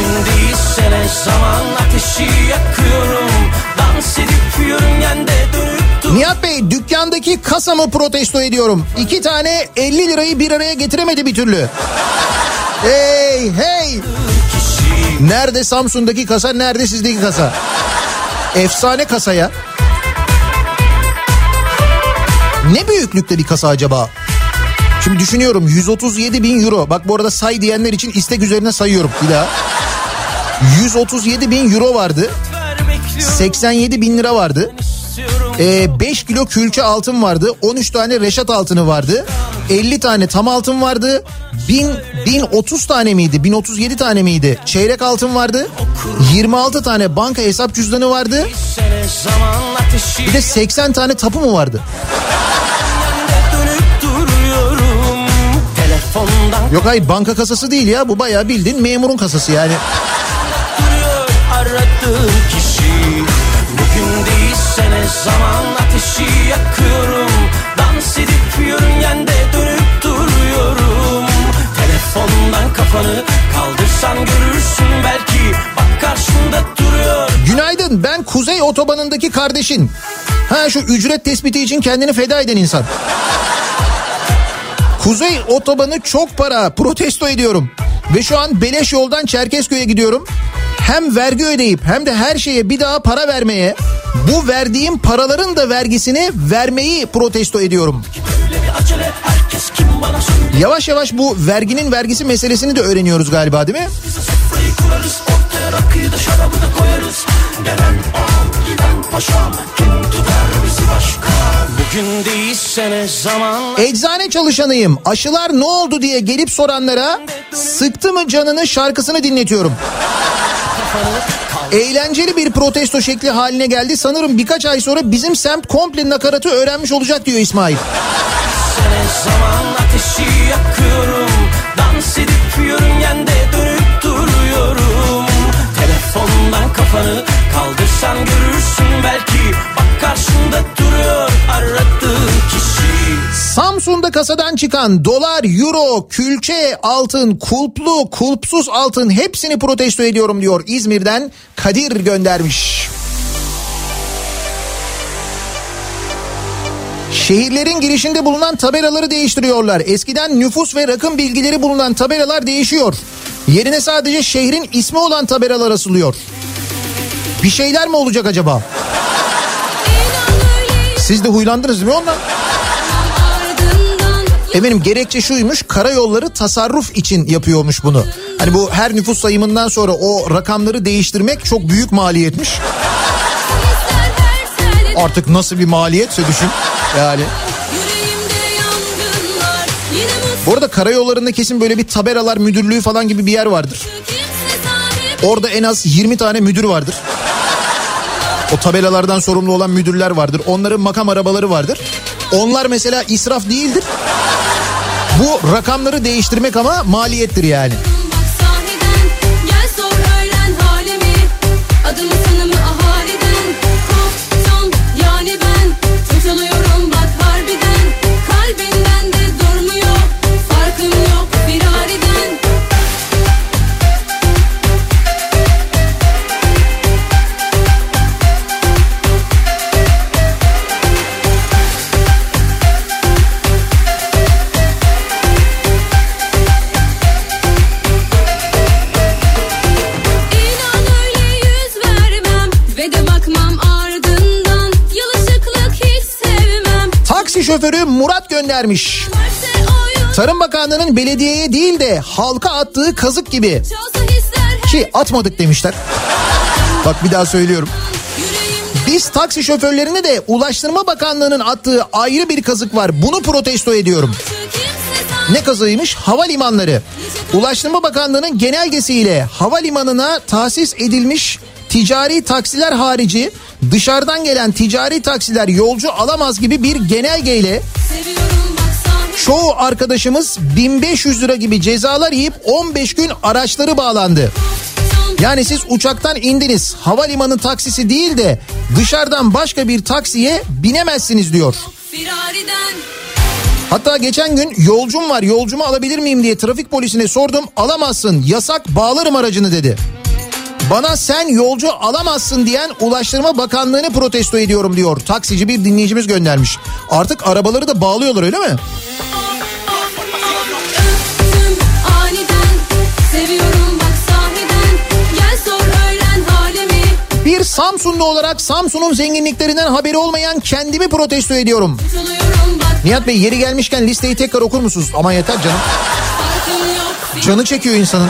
Bugün değilse ne zaman ateşi yakıyorum Dans edip yörüngende dönüp Nihat Bey dükkandaki kasamı protesto ediyorum. İki tane 50 lirayı bir araya getiremedi bir türlü. Hey hey. Nerede Samsun'daki kasa nerede sizdeki kasa? Efsane kasaya. Ne büyüklükte bir kasa acaba? Şimdi düşünüyorum 137 bin euro. Bak bu arada say diyenler için istek üzerine sayıyorum bir daha. 137 bin euro vardı. 87 bin lira vardı. Ee, 5 kilo külçe altın vardı. 13 tane reşat altını vardı. 50 tane tam altın vardı. 1000 1030 tane miydi? 1037 tane miydi? Çeyrek altın vardı. 26 tane banka hesap cüzdanı vardı. Bir de 80 tane tapu mu vardı? Yok hayır banka kasası değil ya bu bayağı bildiğin memurun kasası yani aradığım kişi Bugün değilse ne zaman ateşi yakıyorum Dans edip yörüngende dönüp duruyorum Telefondan kafanı kaldırsan görürsün belki Bak karşında duruyor Günaydın ben Kuzey Otobanı'ndaki kardeşin. Ha şu ücret tespiti için kendini feda eden insan. Kuzey Otobanı çok para protesto ediyorum. Ve şu an beleş yoldan Çerkezköy'e gidiyorum. Hem vergi ödeyip hem de her şeye bir daha para vermeye, bu verdiğim paraların da vergisini vermeyi protesto ediyorum. Yavaş yavaş bu verginin vergisi meselesini de öğreniyoruz galiba değil mi? Kurarız da da koyarız Gelen ağam giden paşam kim tutar Bugün değilse ne zaman Eczane çalışanıyım. Aşılar ne oldu diye gelip soranlara sıktı mı canını şarkısını dinletiyorum. Eğlenceli bir protesto şekli haline geldi. Sanırım birkaç ay sonra bizim semt komple nakaratı öğrenmiş olacak diyor İsmail. ne zaman ateşi yakıyorum Dans edip yörüngende dönüp duruyorum Telefondan kafanı kaldırsan görürsün belki karşında duruyor aradığın kişi Samsun'da kasadan çıkan dolar, euro, külçe, altın, kulplu, kulpsuz altın hepsini protesto ediyorum diyor İzmir'den Kadir göndermiş. Şehirlerin girişinde bulunan tabelaları değiştiriyorlar. Eskiden nüfus ve rakım bilgileri bulunan tabelalar değişiyor. Yerine sadece şehrin ismi olan tabelalar asılıyor. Bir şeyler mi olacak acaba? Siz de huylandınız değil mi ondan? Eminim gerekçe şuymuş karayolları tasarruf için yapıyormuş bunu. Hani bu her nüfus sayımından sonra o rakamları değiştirmek çok büyük maliyetmiş. Artık nasıl bir maliyetse düşün yani. Bu arada karayollarında kesin böyle bir tabelalar müdürlüğü falan gibi bir yer vardır. Orada en az 20 tane müdür vardır. O tabelalardan sorumlu olan müdürler vardır. Onların makam arabaları vardır. Onlar mesela israf değildir. Bu rakamları değiştirmek ama maliyettir yani. Şoförü Murat göndermiş. Tarım Bakanlığı'nın belediyeye değil de halka attığı kazık gibi. Ki atmadık demişler. Bak bir daha söylüyorum. Biz taksi şoförlerine de Ulaştırma Bakanlığı'nın attığı ayrı bir kazık var. Bunu protesto ediyorum. Ne kazığıymış? Havalimanları. Ulaştırma Bakanlığı'nın genelgesiyle havalimanına tahsis edilmiş ticari taksiler harici dışarıdan gelen ticari taksiler yolcu alamaz gibi bir genelgeyle çoğu arkadaşımız 1500 lira gibi cezalar yiyip 15 gün araçları bağlandı. Yani siz uçaktan indiniz havalimanı taksisi değil de dışarıdan başka bir taksiye binemezsiniz diyor. Hatta geçen gün yolcum var yolcumu alabilir miyim diye trafik polisine sordum alamazsın yasak bağlarım aracını dedi. Bana sen yolcu alamazsın diyen Ulaştırma Bakanlığı'nı protesto ediyorum diyor. Taksici bir dinleyicimiz göndermiş. Artık arabaları da bağlıyorlar öyle mi? Bir Samsunlu olarak Samsun'un zenginliklerinden haberi olmayan kendimi protesto ediyorum. Nihat Bey yeri gelmişken listeyi tekrar okur musunuz? Aman yeter canım. Canı çekiyor insanın.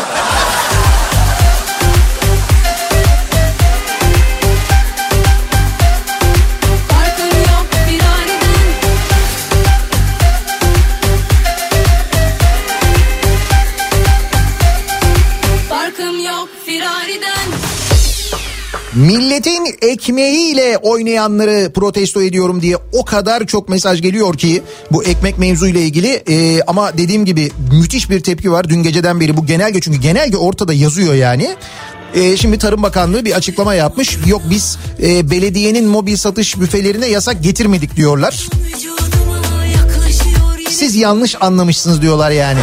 Milletin ekmeğiyle oynayanları protesto ediyorum diye o kadar çok mesaj geliyor ki bu ekmek mevzuyla ilgili Ee, ama dediğim gibi müthiş bir tepki var dün geceden beri bu genelge çünkü genelge ortada yazıyor yani. Ee, şimdi Tarım Bakanlığı bir açıklama yapmış. Yok biz e, belediyenin mobil satış büfelerine yasak getirmedik diyorlar. Siz yanlış anlamışsınız diyorlar yani.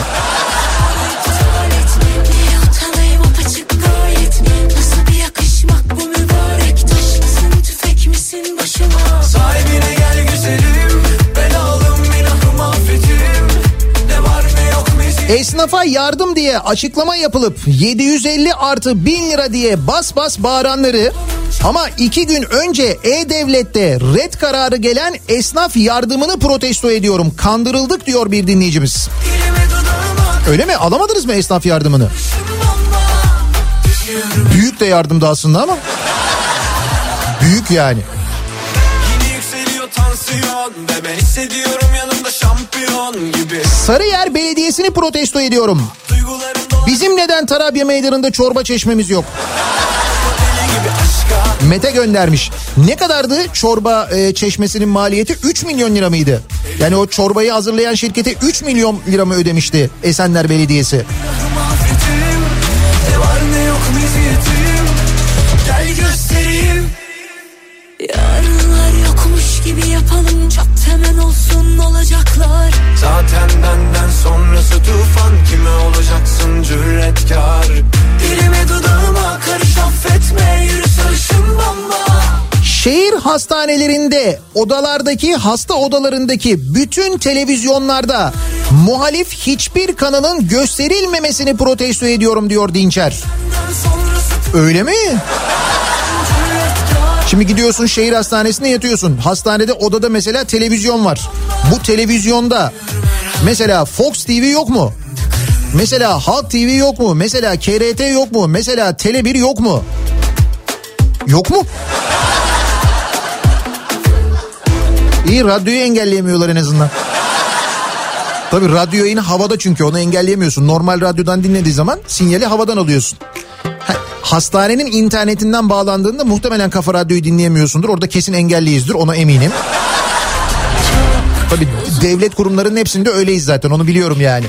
Esnafa yardım diye açıklama yapılıp 750 artı 1000 lira diye bas bas bağıranları ama iki gün önce E-Devlet'te red kararı gelen esnaf yardımını protesto ediyorum. Kandırıldık diyor bir dinleyicimiz. Öyle mi? Alamadınız mı esnaf yardımını? Büyük de yardımdı aslında ama. Büyük yani. Yine yükseliyor tansiyon Ve ben hissediyorum Sarıyer Belediyesi'ni protesto ediyorum. Bizim neden Tarabya Meydanı'nda çorba çeşmemiz yok? Mete göndermiş. Ne kadardı çorba e, çeşmesinin maliyeti? 3 milyon lira mıydı? Yani o çorbayı hazırlayan şirkete 3 milyon lira mı ödemişti Esenler Belediyesi? Affetim olsun olacaklar. Zaten benden sonrası tufan. Kime olacaksın cüretkar? Dilime dudağıma karış affetme. Yürü sarışın bomba. Şehir hastanelerinde odalardaki hasta odalarındaki bütün televizyonlarda muhalif hiçbir kanalın gösterilmemesini protesto ediyorum diyor Dinçer. Öyle mi? Şimdi gidiyorsun şehir hastanesine yatıyorsun. Hastanede odada mesela televizyon var. Bu televizyonda mesela Fox TV yok mu? Mesela Halk TV yok mu? Mesela KRT yok mu? Mesela Tele1 yok mu? Yok mu? İyi radyoyu engelleyemiyorlar en azından. Tabii radyo yayını havada çünkü onu engelleyemiyorsun. Normal radyodan dinlediği zaman sinyali havadan alıyorsun. Ha, Hastanenin internetinden bağlandığında muhtemelen Kafa Radyo'yu dinleyemiyorsundur. Orada kesin engelliyizdir ona eminim. Tabii devlet kurumlarının hepsinde öyleyiz zaten onu biliyorum yani.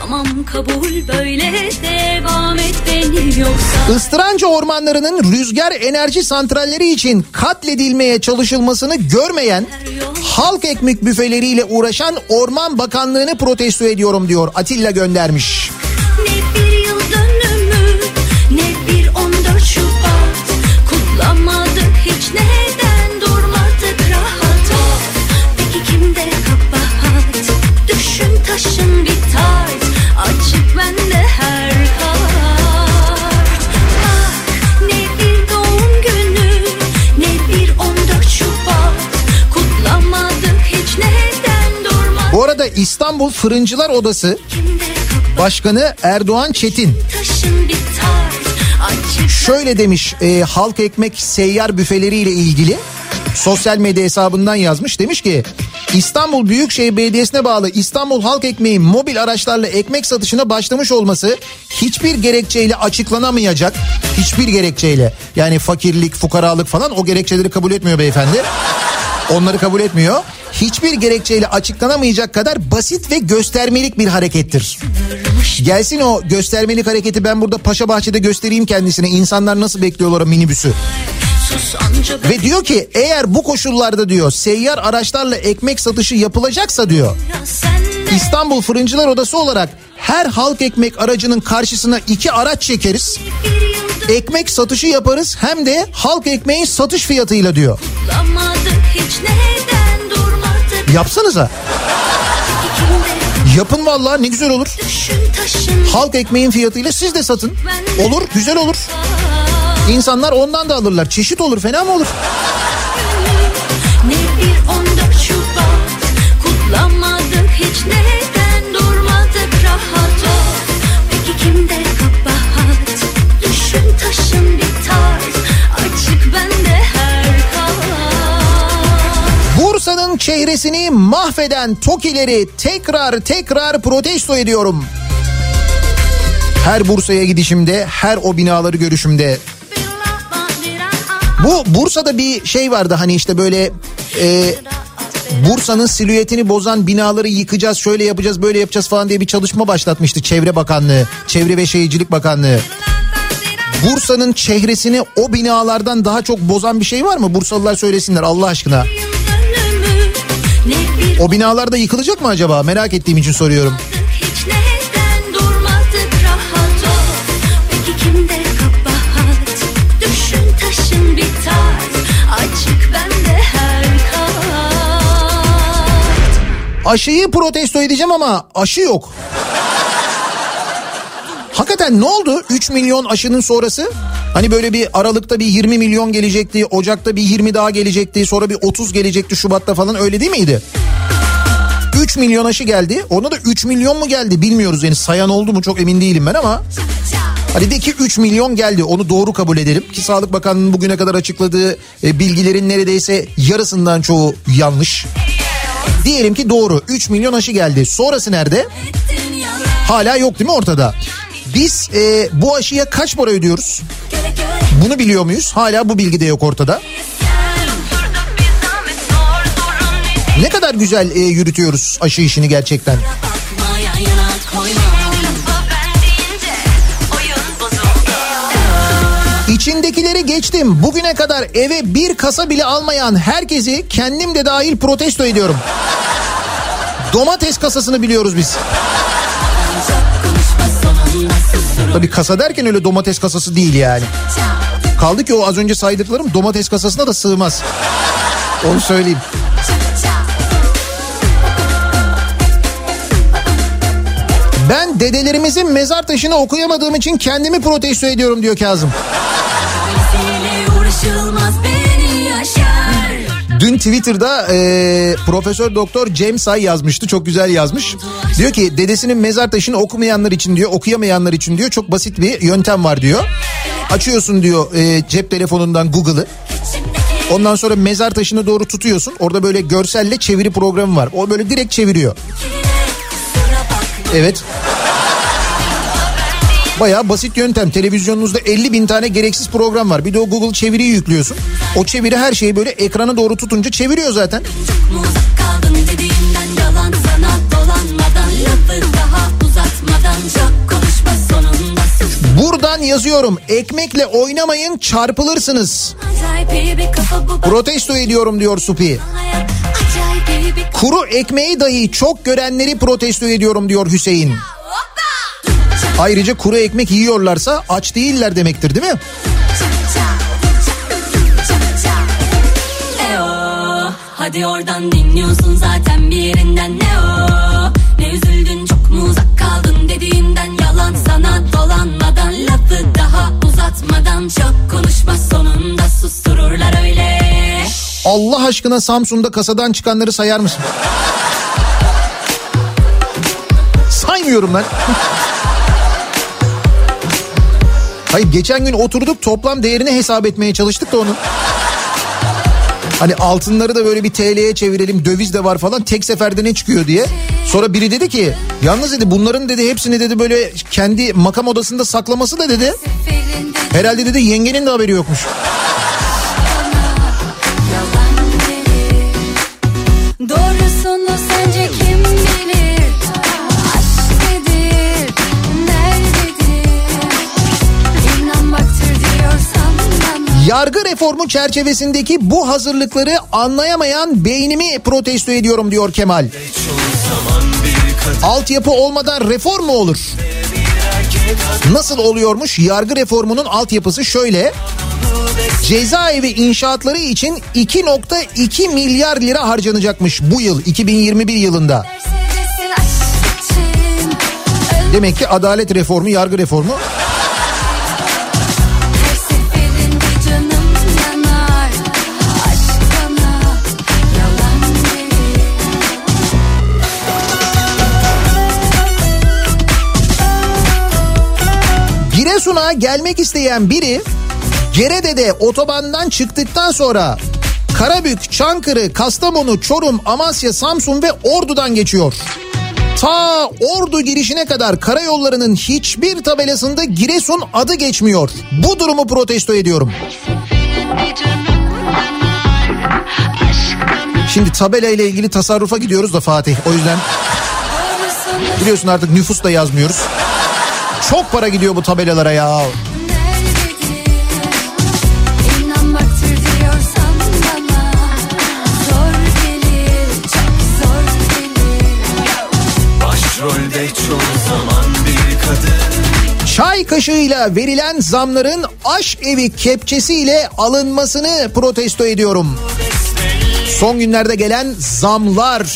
Tamam kabul böyle devam et beni yoksa Istıranca ormanlarının rüzgar enerji santralleri için katledilmeye çalışılmasını görmeyen halk ekmek büfeleriyle uğraşan Orman Bakanlığı'nı protesto ediyorum diyor Atilla göndermiş. İstanbul Fırıncılar Odası Başkanı Erdoğan Çetin şöyle demiş e, halk ekmek seyyar büfeleriyle ilgili sosyal medya hesabından yazmış demiş ki İstanbul Büyükşehir Belediyesi'ne bağlı İstanbul Halk Ekmeği mobil araçlarla ekmek satışına başlamış olması hiçbir gerekçeyle açıklanamayacak. Hiçbir gerekçeyle yani fakirlik, fukaralık falan o gerekçeleri kabul etmiyor beyefendi. Onları kabul etmiyor. Hiçbir gerekçeyle açıklanamayacak kadar basit ve göstermelik bir harekettir. Gelsin o göstermelik hareketi ben burada Paşa Bahçe'de göstereyim kendisine. İnsanlar nasıl bekliyorlar o minibüsü. Ve diyor ki eğer bu koşullarda diyor seyyar araçlarla ekmek satışı yapılacaksa diyor. İstanbul Fırıncılar Odası olarak her halk ekmek aracının karşısına iki araç çekeriz. Ekmek satışı yaparız hem de halk ekmeğin satış fiyatıyla diyor. Durmadık Yapsanıza. Yapın vallahi ne güzel olur. Halk ekmeğin fiyatıyla siz de satın. Olur güzel olur. İnsanlar ondan da alırlar. Çeşit olur fena mı olur? Ne bir 14 Şubat Kutlamadık hiç neden Çehresini mahveden TOKİ'leri tekrar tekrar protesto ediyorum. Her Bursa'ya gidişimde, her o binaları görüşümde Bu Bursa'da bir şey vardı hani işte böyle e, Bursa'nın silüetini bozan binaları yıkacağız, şöyle yapacağız, böyle yapacağız falan diye bir çalışma başlatmıştı Çevre Bakanlığı, Çevre ve Şehircilik Bakanlığı. Bursa'nın çehresini o binalardan daha çok bozan bir şey var mı? Bursalılar söylesinler Allah aşkına. O binalar da yıkılacak mı acaba? Merak ettiğim için soruyorum. Aşıyı protesto edeceğim ama aşı yok. Hakikaten ne oldu 3 milyon aşının sonrası? Hani böyle bir Aralık'ta bir 20 milyon gelecekti, Ocak'ta bir 20 daha gelecekti, sonra bir 30 gelecekti Şubat'ta falan öyle değil miydi? 3 milyon aşı geldi. Ona da 3 milyon mu geldi bilmiyoruz yani sayan oldu mu çok emin değilim ben ama. Hadi de ki 3 milyon geldi onu doğru kabul edelim. Ki Sağlık Bakanlığı'nın bugüne kadar açıkladığı e, bilgilerin neredeyse yarısından çoğu yanlış. Diyelim ki doğru 3 milyon aşı geldi. Sonrası nerede? Hala yok değil mi ortada? Biz e, bu aşıya kaç para ödüyoruz? Bunu biliyor muyuz? Hala bu bilgi de yok ortada. Ne kadar güzel e, yürütüyoruz aşı işini gerçekten. İçindekileri geçtim. Bugüne kadar eve bir kasa bile almayan herkesi kendim de dahil protesto ediyorum. Domates kasasını biliyoruz biz. Tabii kasa derken öyle domates kasası değil yani. Kaldı ki o az önce saydıklarım domates kasasına da sığmaz. Onu söyleyeyim. Ben dedelerimizin mezar taşını okuyamadığım için kendimi protesto ediyorum diyor Kazım. Dün Twitter'da e, Profesör Doktor Cem Say yazmıştı. Çok güzel yazmış. Diyor ki dedesinin mezar taşını okumayanlar için diyor, okuyamayanlar için diyor çok basit bir yöntem var diyor. Açıyorsun diyor e, cep telefonundan Google'ı. Ondan sonra mezar taşını doğru tutuyorsun. Orada böyle görselle çeviri programı var. O böyle direkt çeviriyor. Evet. Bayağı basit yöntem. Televizyonunuzda 50 bin tane gereksiz program var. Bir de o Google çeviriyi yüklüyorsun. O çeviri her şeyi böyle ekrana doğru tutunca çeviriyor zaten. Buradan yazıyorum. Ekmekle oynamayın çarpılırsınız. Protesto ediyorum diyor Supi. Kuru ekmeği dahi çok görenleri protesto ediyorum diyor Hüseyin. Ayrıca kuru ekmek yiyorlarsa aç değiller demektir değil mi? E o, Hadi oradan dinliyorsun zaten bir yerinden ne o Ne üzüldün çok mu uzak kaldın dediğinden Yalan sana dolanmadan lafı daha uzatmadan Çok konuşma sonunda sustururlar öyle Allah aşkına Samsun'da kasadan çıkanları sayar mısın? Saymıyorum ben. Hayır geçen gün oturduk toplam değerini hesap etmeye çalıştık da onun. Hani altınları da böyle bir TL'ye çevirelim döviz de var falan tek seferde ne çıkıyor diye. Sonra biri dedi ki yalnız dedi bunların dedi hepsini dedi böyle kendi makam odasında saklaması da dedi. Herhalde dedi yengenin de haberi yokmuş. Yargı reformu çerçevesindeki bu hazırlıkları anlayamayan beynimi protesto ediyorum diyor Kemal. Altyapı olmadan reform mu olur? Nasıl oluyormuş? Yargı reformunun altyapısı şöyle. Cezaevi inşaatları için 2.2 milyar lira harcanacakmış bu yıl 2021 yılında. Demek ki adalet reformu, yargı reformu Giresun'a gelmek isteyen biri Gerede'de otobandan çıktıktan sonra Karabük, Çankırı, Kastamonu, Çorum, Amasya, Samsun ve Ordu'dan geçiyor. Ta Ordu girişine kadar karayollarının hiçbir tabelasında Giresun adı geçmiyor. Bu durumu protesto ediyorum. Şimdi tabela ile ilgili tasarrufa gidiyoruz da Fatih. O yüzden biliyorsun artık nüfus da yazmıyoruz. Çok para gidiyor bu tabelalara ya. Çay kaşığıyla verilen zamların aşk evi kepçesiyle alınmasını protesto ediyorum. Son günlerde gelen zamlar.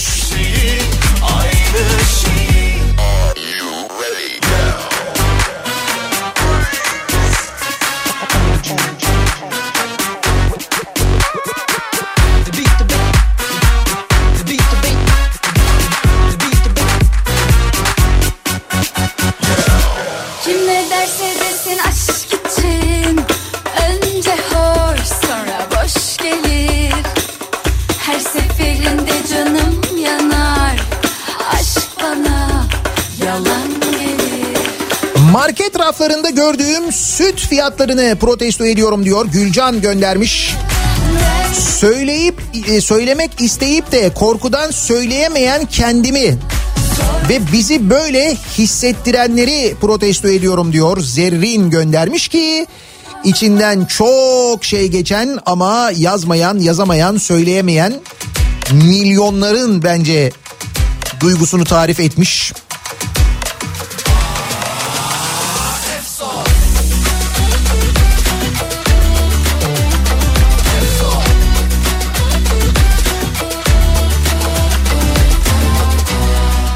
Market raflarında gördüğüm süt fiyatlarını protesto ediyorum diyor. Gülcan göndermiş. Söyleyip e, söylemek isteyip de korkudan söyleyemeyen kendimi ve bizi böyle hissettirenleri protesto ediyorum diyor. Zerrin göndermiş ki içinden çok şey geçen ama yazmayan, yazamayan, söyleyemeyen milyonların bence duygusunu tarif etmiş.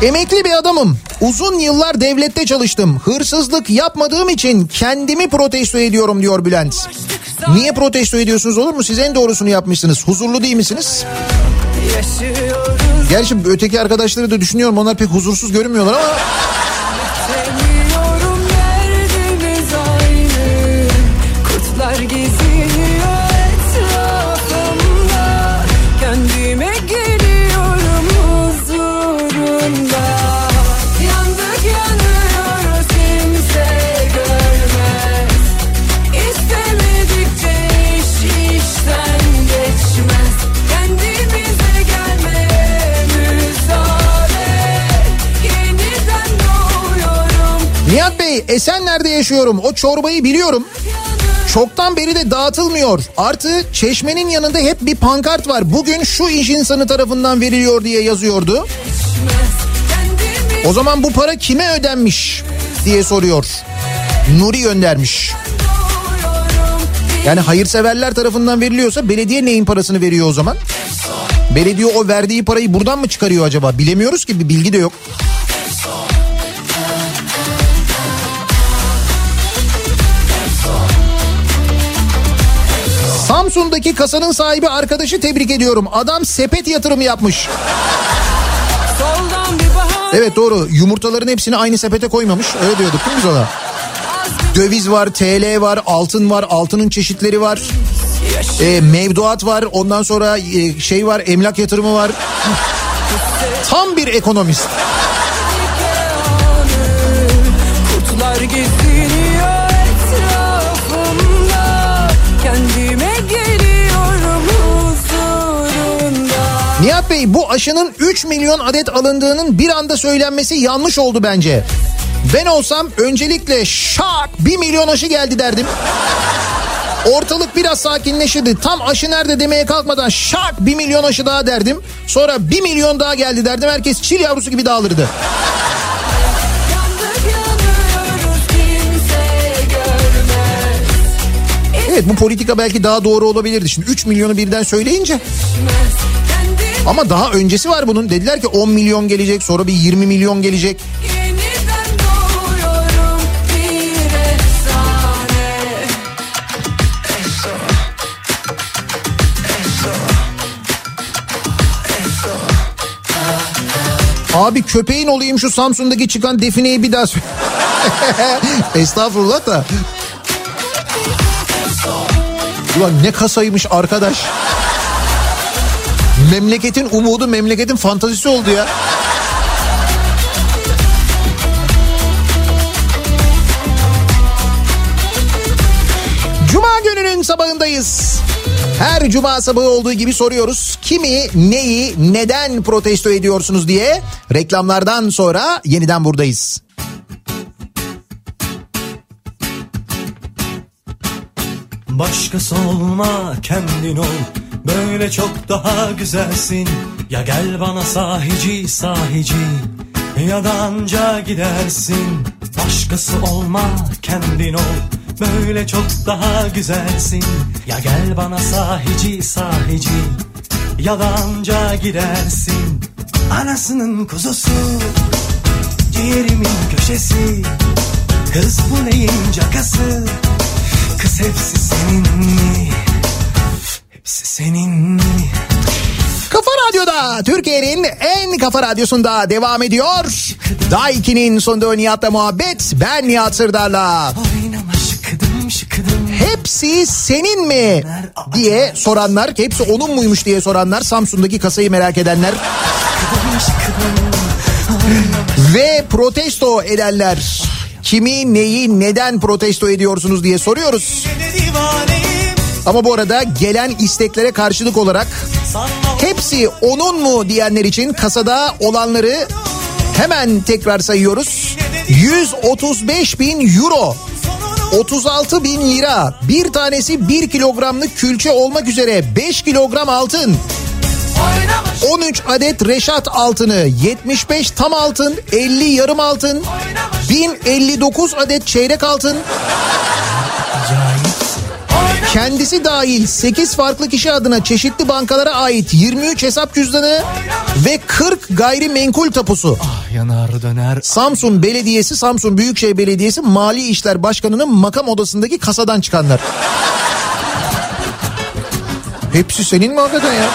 Emekli bir adamım. Uzun yıllar devlette çalıştım. Hırsızlık yapmadığım için kendimi protesto ediyorum diyor Bülent. Niye protesto ediyorsunuz olur mu? Siz en doğrusunu yapmışsınız. Huzurlu değil misiniz? Gerçi öteki arkadaşları da düşünüyorum. Onlar pek huzursuz görünmüyorlar ama Esenler'de yaşıyorum. O çorbayı biliyorum. Çoktan beri de dağıtılmıyor. Artı çeşmenin yanında hep bir pankart var. Bugün şu iş insanı tarafından veriliyor diye yazıyordu. O zaman bu para kime ödenmiş diye soruyor. Nuri göndermiş. Yani hayırseverler tarafından veriliyorsa belediye neyin parasını veriyor o zaman? Belediye o verdiği parayı buradan mı çıkarıyor acaba? Bilemiyoruz ki bir bilgi de yok. Samsun'daki kasanın sahibi arkadaşı tebrik ediyorum. Adam sepet yatırımı yapmış. Evet doğru yumurtaların hepsini aynı sepete koymamış. Öyle diyorduk değil mi biz ona? Döviz var, TL var, altın var, altının çeşitleri var. E, mevduat var, ondan sonra e, şey var, emlak yatırımı var. Tam bir ekonomist. Kurtlar geziniyor Nihat Bey bu aşının 3 milyon adet alındığının bir anda söylenmesi yanlış oldu bence. Ben olsam öncelikle şak 1 milyon aşı geldi derdim. Ortalık biraz sakinleşirdi. Tam aşı nerede demeye kalkmadan şak 1 milyon aşı daha derdim. Sonra 1 milyon daha geldi derdim. Herkes çil yavrusu gibi dağılırdı. Evet bu politika belki daha doğru olabilirdi. Şimdi 3 milyonu birden söyleyince. Ama daha öncesi var bunun. Dediler ki 10 milyon gelecek sonra bir 20 milyon gelecek. Abi köpeğin olayım şu Samsun'daki çıkan defineyi bir daha söyle. Estağfurullah da. Ulan ne kasaymış arkadaş. Memleketin umudu memleketin fantazisi oldu ya. Cuma gününün sabahındayız. Her cuma sabahı olduğu gibi soruyoruz. Kimi, neyi, neden protesto ediyorsunuz diye. Reklamlardan sonra yeniden buradayız. Başkası olma kendin ol Böyle çok daha güzelsin. Ya gel bana sahici sahici. Ya da anca gidersin. Başkası olma kendin ol. Böyle çok daha güzelsin. Ya gel bana sahici sahici. Ya da anca gidersin. Anasının kuzusu Ciğerimin köşesi. Kız bu neyin cakası? Kız hepsi senin mi? Senin? Kafa Radyo'da Türkiye'nin en kafa radyosunda devam ediyor. Daiki'nin sonunda Nihat'la muhabbet. Ben Nihat Sırdar'la. Hepsi senin mi diye soranlar, hepsi onun muymuş diye soranlar, Samsun'daki kasayı merak edenler ve protesto edenler. Kimi, neyi, neden protesto ediyorsunuz diye soruyoruz. Ama bu arada gelen isteklere karşılık olarak hepsi onun mu diyenler için kasada olanları hemen tekrar sayıyoruz. 135 bin euro. 36 bin lira. Bir tanesi 1 kilogramlık külçe olmak üzere 5 kilogram altın. 13 adet reşat altını, 75 tam altın, 50 yarım altın, 1059 adet çeyrek altın. Kendisi dahil 8 farklı kişi adına çeşitli bankalara ait 23 hesap cüzdanı ve 40 gayrimenkul tapusu. yanar döner Samsun Belediyesi, Samsun Büyükşehir Belediyesi Mali İşler Başkanı'nın makam odasındaki kasadan çıkanlar. Hepsi senin mi hakikaten ya?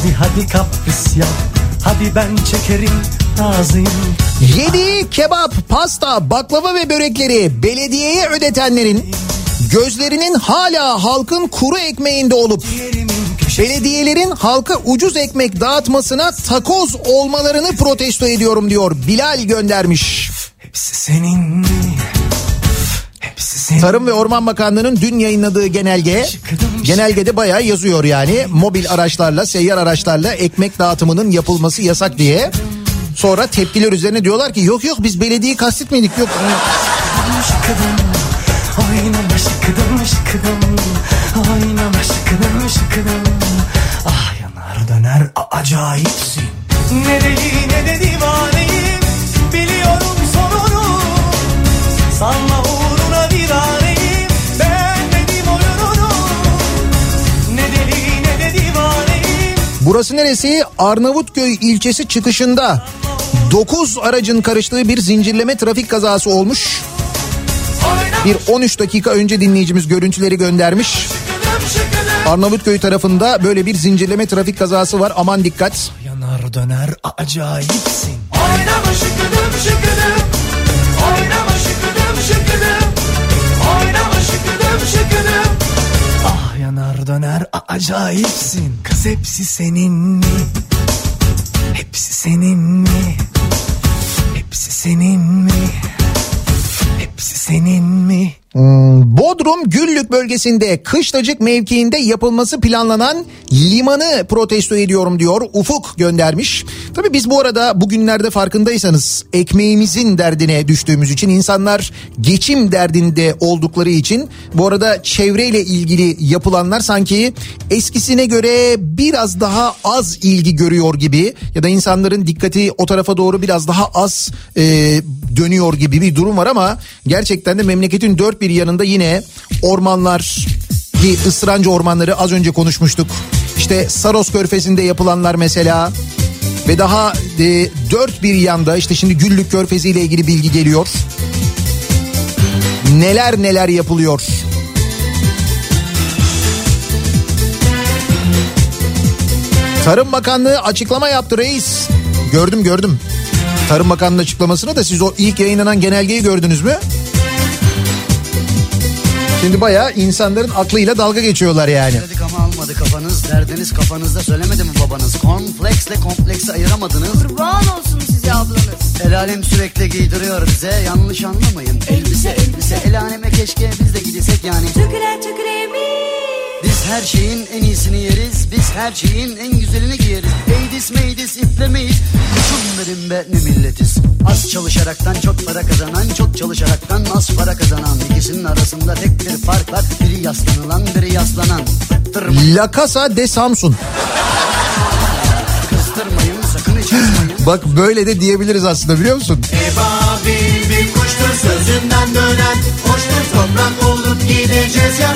Hadi hadi kapris yap Hadi ben çekerim razıyım Yediği kebap, pasta, baklava ve börekleri belediyeye ödetenlerin gözlerinin hala halkın kuru ekmeğinde olup belediyelerin halka ucuz ekmek dağıtmasına takoz olmalarını protesto ediyorum diyor. Bilal göndermiş. Hepsi senin mi? Tarım ve Orman Bakanlığı'nın dün yayınladığı genelge genelgede bayağı yazıyor yani. Mobil araçlarla seyyar araçlarla ekmek dağıtımının yapılması yasak diye. Sonra tepkiler üzerine diyorlar ki yok yok biz belediyeyi kastetmedik yok. şıkıdım Oynama şıkıdım şıkıdım. Oynama şıkıdım şıkıdım. Ah yanar döner acayipsin. Ne deli ne de divaneyim Biliyorum sonunu. Sanma uğruna Burası neresi? Arnavutköy ilçesi çıkışında 9 aracın karıştığı bir zincirleme trafik kazası olmuş. Bir 13 dakika önce dinleyicimiz görüntüleri göndermiş. Arnavutköy tarafında böyle bir zincirleme trafik kazası var. Aman dikkat. Yanar döner acayipsin Oynama şıkıdım şıkıdım Oynama şıkıdım şıkıdım Oynama şıkıdım şıkıdım yanar döner acayipsin Kız hepsi senin mi? Hepsi senin mi? Hepsi senin mi? Hepsi senin mi? Hmm, Bodrum Güllük bölgesinde Kışlacık mevkiinde yapılması planlanan limanı protesto ediyorum diyor. Ufuk göndermiş. Tabii biz bu arada bugünlerde farkındaysanız ekmeğimizin derdine düştüğümüz için insanlar geçim derdinde oldukları için bu arada çevreyle ilgili yapılanlar sanki eskisine göre biraz daha az ilgi görüyor gibi ya da insanların dikkati o tarafa doğru biraz daha az e, dönüyor gibi bir durum var ama gerçekten de memleketin dört bir yanında yine ormanlar ki ısırancı ormanları az önce konuşmuştuk. İşte Saros Körfezi'nde yapılanlar mesela ve daha e, dört bir yanda işte şimdi Güllük Körfezi ile ilgili bilgi geliyor. Neler neler yapılıyor. Tarım Bakanlığı açıklama yaptı reis. Gördüm gördüm. Tarım Bakanlığı açıklamasını da siz o ilk yayınlanan genelgeyi gördünüz mü? Şimdi bayağı insanların aklıyla dalga geçiyorlar yani. Dedik ama almadı kafanız. Derdiniz kafanızda söylemedi mi babanız? Kornflexle kompleksi ayıramadınız. Kurban olsun size ablanız. El alem sürekli giydiriyor bize. Yanlış anlamayın. Elbise elbise. El aleme keşke biz de gidesek yani. Tüküre mi? Her şeyin en iyisini yeriz. Biz her şeyin en güzelini giyeriz. Eydis meydis iplemeyiz. Kuşum benim be ne milletiz. Az çalışaraktan çok para kazanan, çok çalışaraktan az para kazanan. İkisinin arasında tek bir fark var. Biri yaslanılan, biri yaslanan. Fıttırmayın, La Casa de Samsun. kıstırmayın, sakın hiç kızmayın. Bak böyle de diyebiliriz aslında biliyor musun? Ebabil bir kuştur sözünden dönen Hoştur toprak olup gideceğiz ya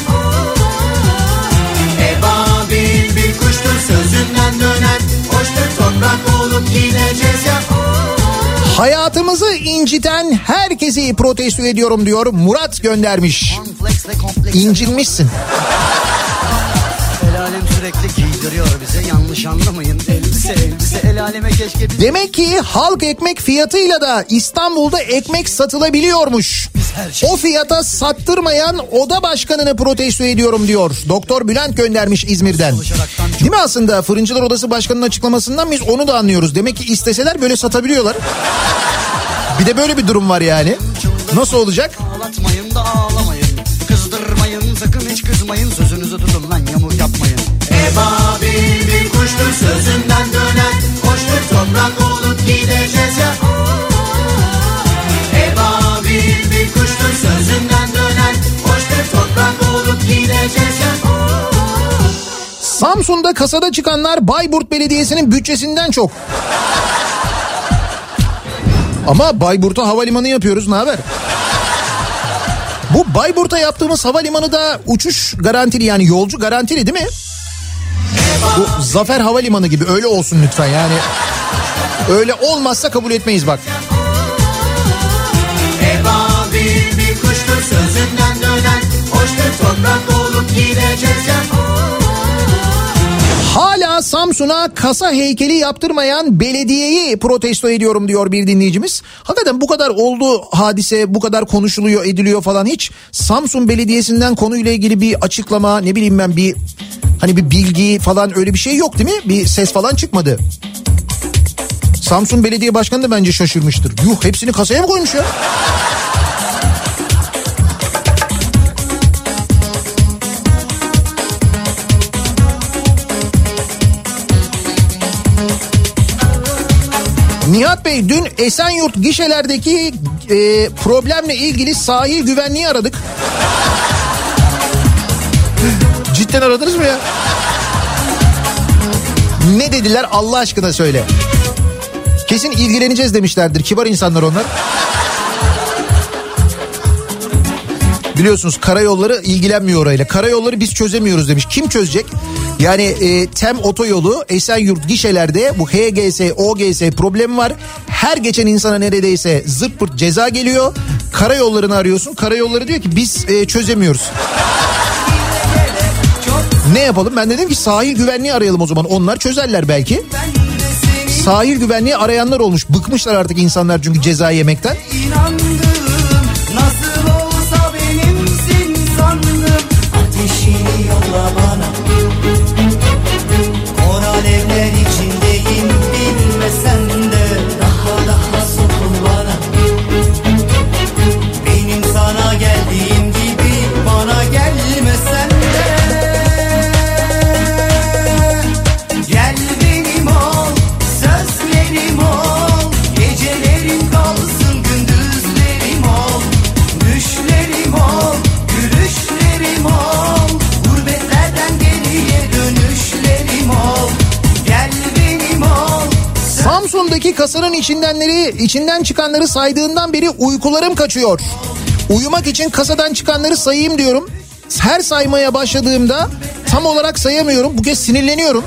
sözünden dönen Hoştur toprak olup gideceğiz ya Hayatımızı inciten herkesi protesto ediyorum diyor Murat göndermiş. İncinmişsin. El alem sürekli giydiriyor bize. Yanlış anlamayın. Elbise elbise. El aleme keşke biz... Demek ki halk ekmek fiyatıyla da İstanbul'da ekmek satılabiliyormuş. O fiyata sattırmayan oda başkanını protesto ediyorum diyor. Doktor Bülent göndermiş İzmir'den. Değil mi aslında Fırıncılar Odası Başkanı'nın açıklamasından biz onu da anlıyoruz. Demek ki isteseler böyle satabiliyorlar. Bir de böyle bir durum var yani. Nasıl olacak? Ağlatmayın da ağlamayın. Kızdırmayın sakın hiç kızmayın. Sözünüzü tutun lan yamuk yapmayın. Ebabil kuştur sözünden dönen Hoştur toprak olup gideceğiz ya Ebabil bir kuştur sözünden dönen Hoştur toprak olup gideceğiz ya Samsun'da kasada çıkanlar Bayburt Belediyesi'nin bütçesinden çok. Ama Bayburt'a havalimanı yapıyoruz ne haber? Bu Bayburt'a yaptığımız havalimanı da uçuş garantili yani yolcu garantili değil mi? Bu Zafer Havalimanı gibi öyle olsun lütfen yani. Öyle olmazsa kabul etmeyiz bak. Ebabil bir kuştur sözünden dönen Hoştur toprak olup gideceğiz ya Hala Samsun'a kasa heykeli yaptırmayan belediyeyi protesto ediyorum diyor bir dinleyicimiz. Hakikaten bu kadar oldu hadise bu kadar konuşuluyor ediliyor falan hiç Samsun Belediyesi'nden konuyla ilgili bir açıklama ne bileyim ben bir hani bir bilgi falan öyle bir şey yok değil mi? Bir ses falan çıkmadı. Samsun Belediye Başkanı da bence şaşırmıştır. Yuh hepsini kasaya mı koymuş ya? Nihat Bey dün Esenyurt gişelerdeki e, problemle ilgili sahil güvenliği aradık. Cidden aradınız mı ya? Ne dediler Allah aşkına söyle. Kesin ilgileneceğiz demişlerdir. Kibar insanlar onlar. Biliyorsunuz karayolları ilgilenmiyor orayla. Karayolları biz çözemiyoruz demiş. Kim çözecek? Yani e, TEM otoyolu Esenyurt gişelerde bu HGS, OGS problemi var. Her geçen insana neredeyse zırt pırt ceza geliyor. Karayollarını arıyorsun. Karayolları diyor ki biz e, çözemiyoruz. Ne yapalım? Ben dedim ki sahil güvenliği arayalım o zaman. Onlar çözerler belki. Sahil güvenliği arayanlar olmuş. Bıkmışlar artık insanlar çünkü ceza yemekten. İnandım Kasanın içindenleri, içinden çıkanları saydığından beri uykularım kaçıyor. Uyumak için kasadan çıkanları sayayım diyorum. Her saymaya başladığımda tam olarak sayamıyorum. Bu kez sinirleniyorum.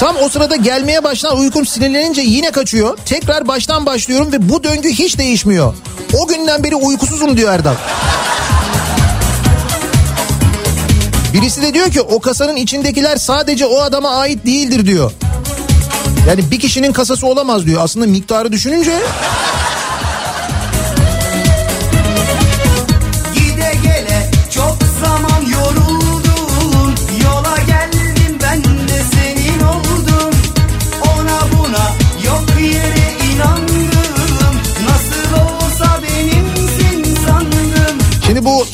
Tam o sırada gelmeye başlayan uykum sinirlenince yine kaçıyor. Tekrar baştan başlıyorum ve bu döngü hiç değişmiyor. O günden beri uykusuzum diyor Erdal. Birisi de diyor ki o kasanın içindekiler sadece o adama ait değildir diyor. Yani bir kişinin kasası olamaz diyor. Aslında miktarı düşününce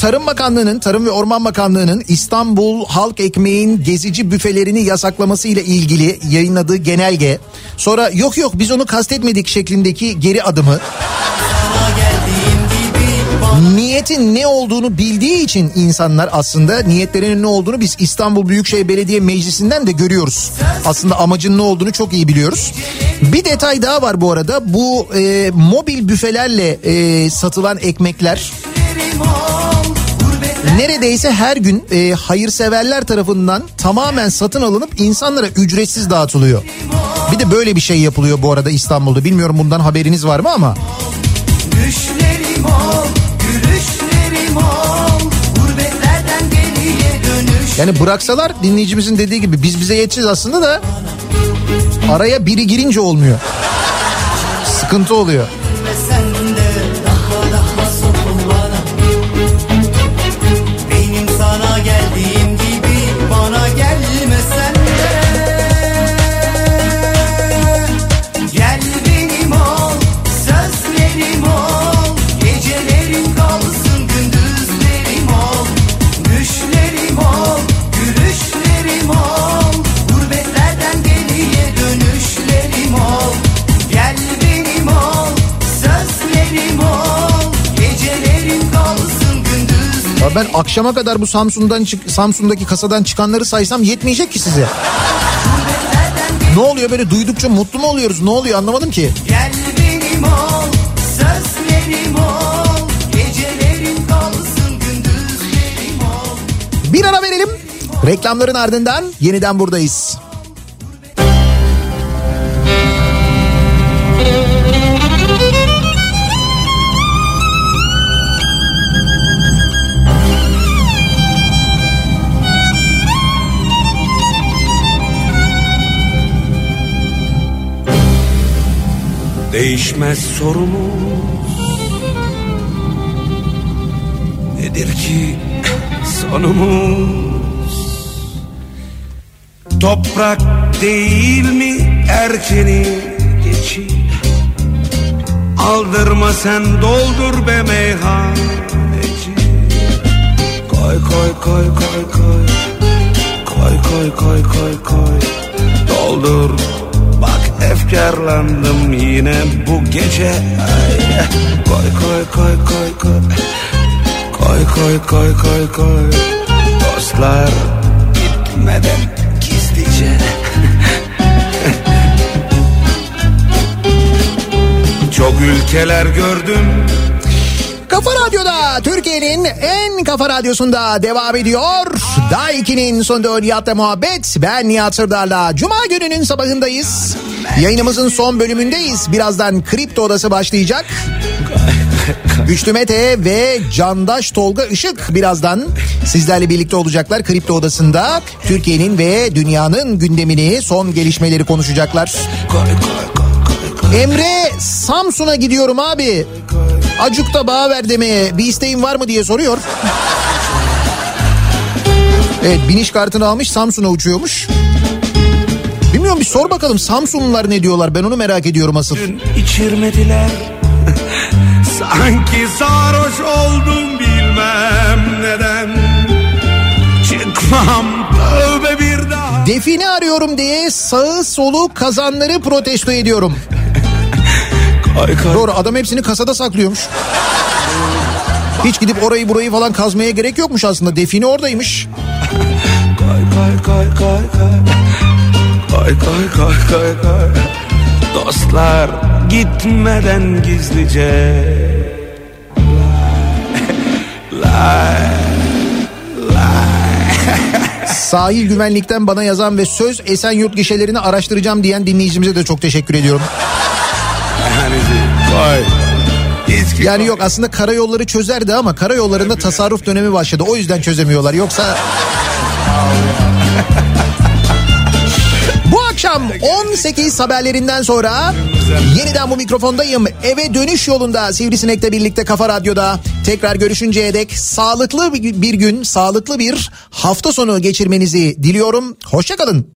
Tarım Bakanlığı'nın, Tarım ve Orman Bakanlığı'nın İstanbul halk ekmeğin gezici büfelerini yasaklaması ile ilgili yayınladığı genelge. Sonra yok yok biz onu kastetmedik şeklindeki geri adımı. Niyetin ne olduğunu bildiği için insanlar aslında niyetlerinin ne olduğunu biz İstanbul Büyükşehir Belediye Meclisi'nden de görüyoruz. Aslında amacın ne olduğunu çok iyi biliyoruz. Bir detay daha var bu arada. Bu e, mobil büfelerle e, satılan ekmekler neredeyse her gün e, hayırseverler tarafından tamamen satın alınıp insanlara ücretsiz dağıtılıyor. Bir de böyle bir şey yapılıyor bu arada İstanbul'da. Bilmiyorum bundan haberiniz var mı ama. Düşlerim ol, gülüşlerim ol Gurbetlerden geriye dönüş Yani bıraksalar dinleyicimizin dediği gibi biz bize yeteceğiz aslında da araya biri girince olmuyor. Sıkıntı oluyor. Ben akşama kadar bu Samsun'dan çık Samsun'daki kasadan çıkanları saysam yetmeyecek ki size. Ne oluyor böyle duydukça mutlu mu oluyoruz? Ne oluyor anlamadım ki. Gel benim ol, sözlerim ol Gecelerim kalsın gündüzlerim ol Bir ara verelim. Reklamların ardından yeniden buradayız. Değişmez sorumuz. Nedir ki sonumuz? Toprak değil mi erkeni geçi Aldırma sen doldur be meyhaneci Koy koy koy koy koy. Koy koy koy koy koy. Doldur Bak efkarlandım yine bu gece Ay. Koy koy koy koy koy Koy koy koy koy koy Dostlar gitmeden gizlice Çok ülkeler gördüm Kafa Radyo'da Türkiye'nin en kafa radyosunda devam ediyor. Daha 2'nin sonunda Nihat'la muhabbet. Ben Nihat Sırdar'la. Cuma gününün sabahındayız. Yayınımızın son bölümündeyiz. Birazdan Kripto Odası başlayacak. Güçlü Mete ve Candaş Tolga Işık birazdan sizlerle birlikte olacaklar Kripto Odası'nda. Türkiye'nin ve dünyanın gündemini, son gelişmeleri konuşacaklar. Emre Samsun'a gidiyorum abi. Acuk'ta bağ ver demeye bir isteğin var mı diye soruyor. Evet biniş kartını almış Samsun'a uçuyormuş. Bilmiyorum bir sor bakalım Samsunlular ne diyorlar ben onu merak ediyorum asıl. Dün içirmediler Sanki sarhoş oldum bilmem neden Çıkmam tövbe bir daha Define arıyorum diye sağı solu kazanları protesto ediyorum. Koy koy Doğru adam hepsini kasada saklıyormuş. Hiç gidip orayı burayı falan kazmaya gerek yokmuş aslında. Define oradaymış. koy koy koy koy koy Koy koy koy koy koy Dostlar gitmeden gizlice Lay Sahil güvenlikten bana yazan ve söz Esenyurt gişelerini araştıracağım diyen dinleyicimize de çok teşekkür ediyorum. Yani yok aslında karayolları çözerdi ama karayollarında tasarruf dönemi başladı. O yüzden çözemiyorlar. Yoksa akşam 18 haberlerinden sonra yeniden bu mikrofondayım. Eve dönüş yolunda Sivrisinek'le birlikte Kafa Radyo'da tekrar görüşünceye dek sağlıklı bir gün, sağlıklı bir hafta sonu geçirmenizi diliyorum. Hoşçakalın.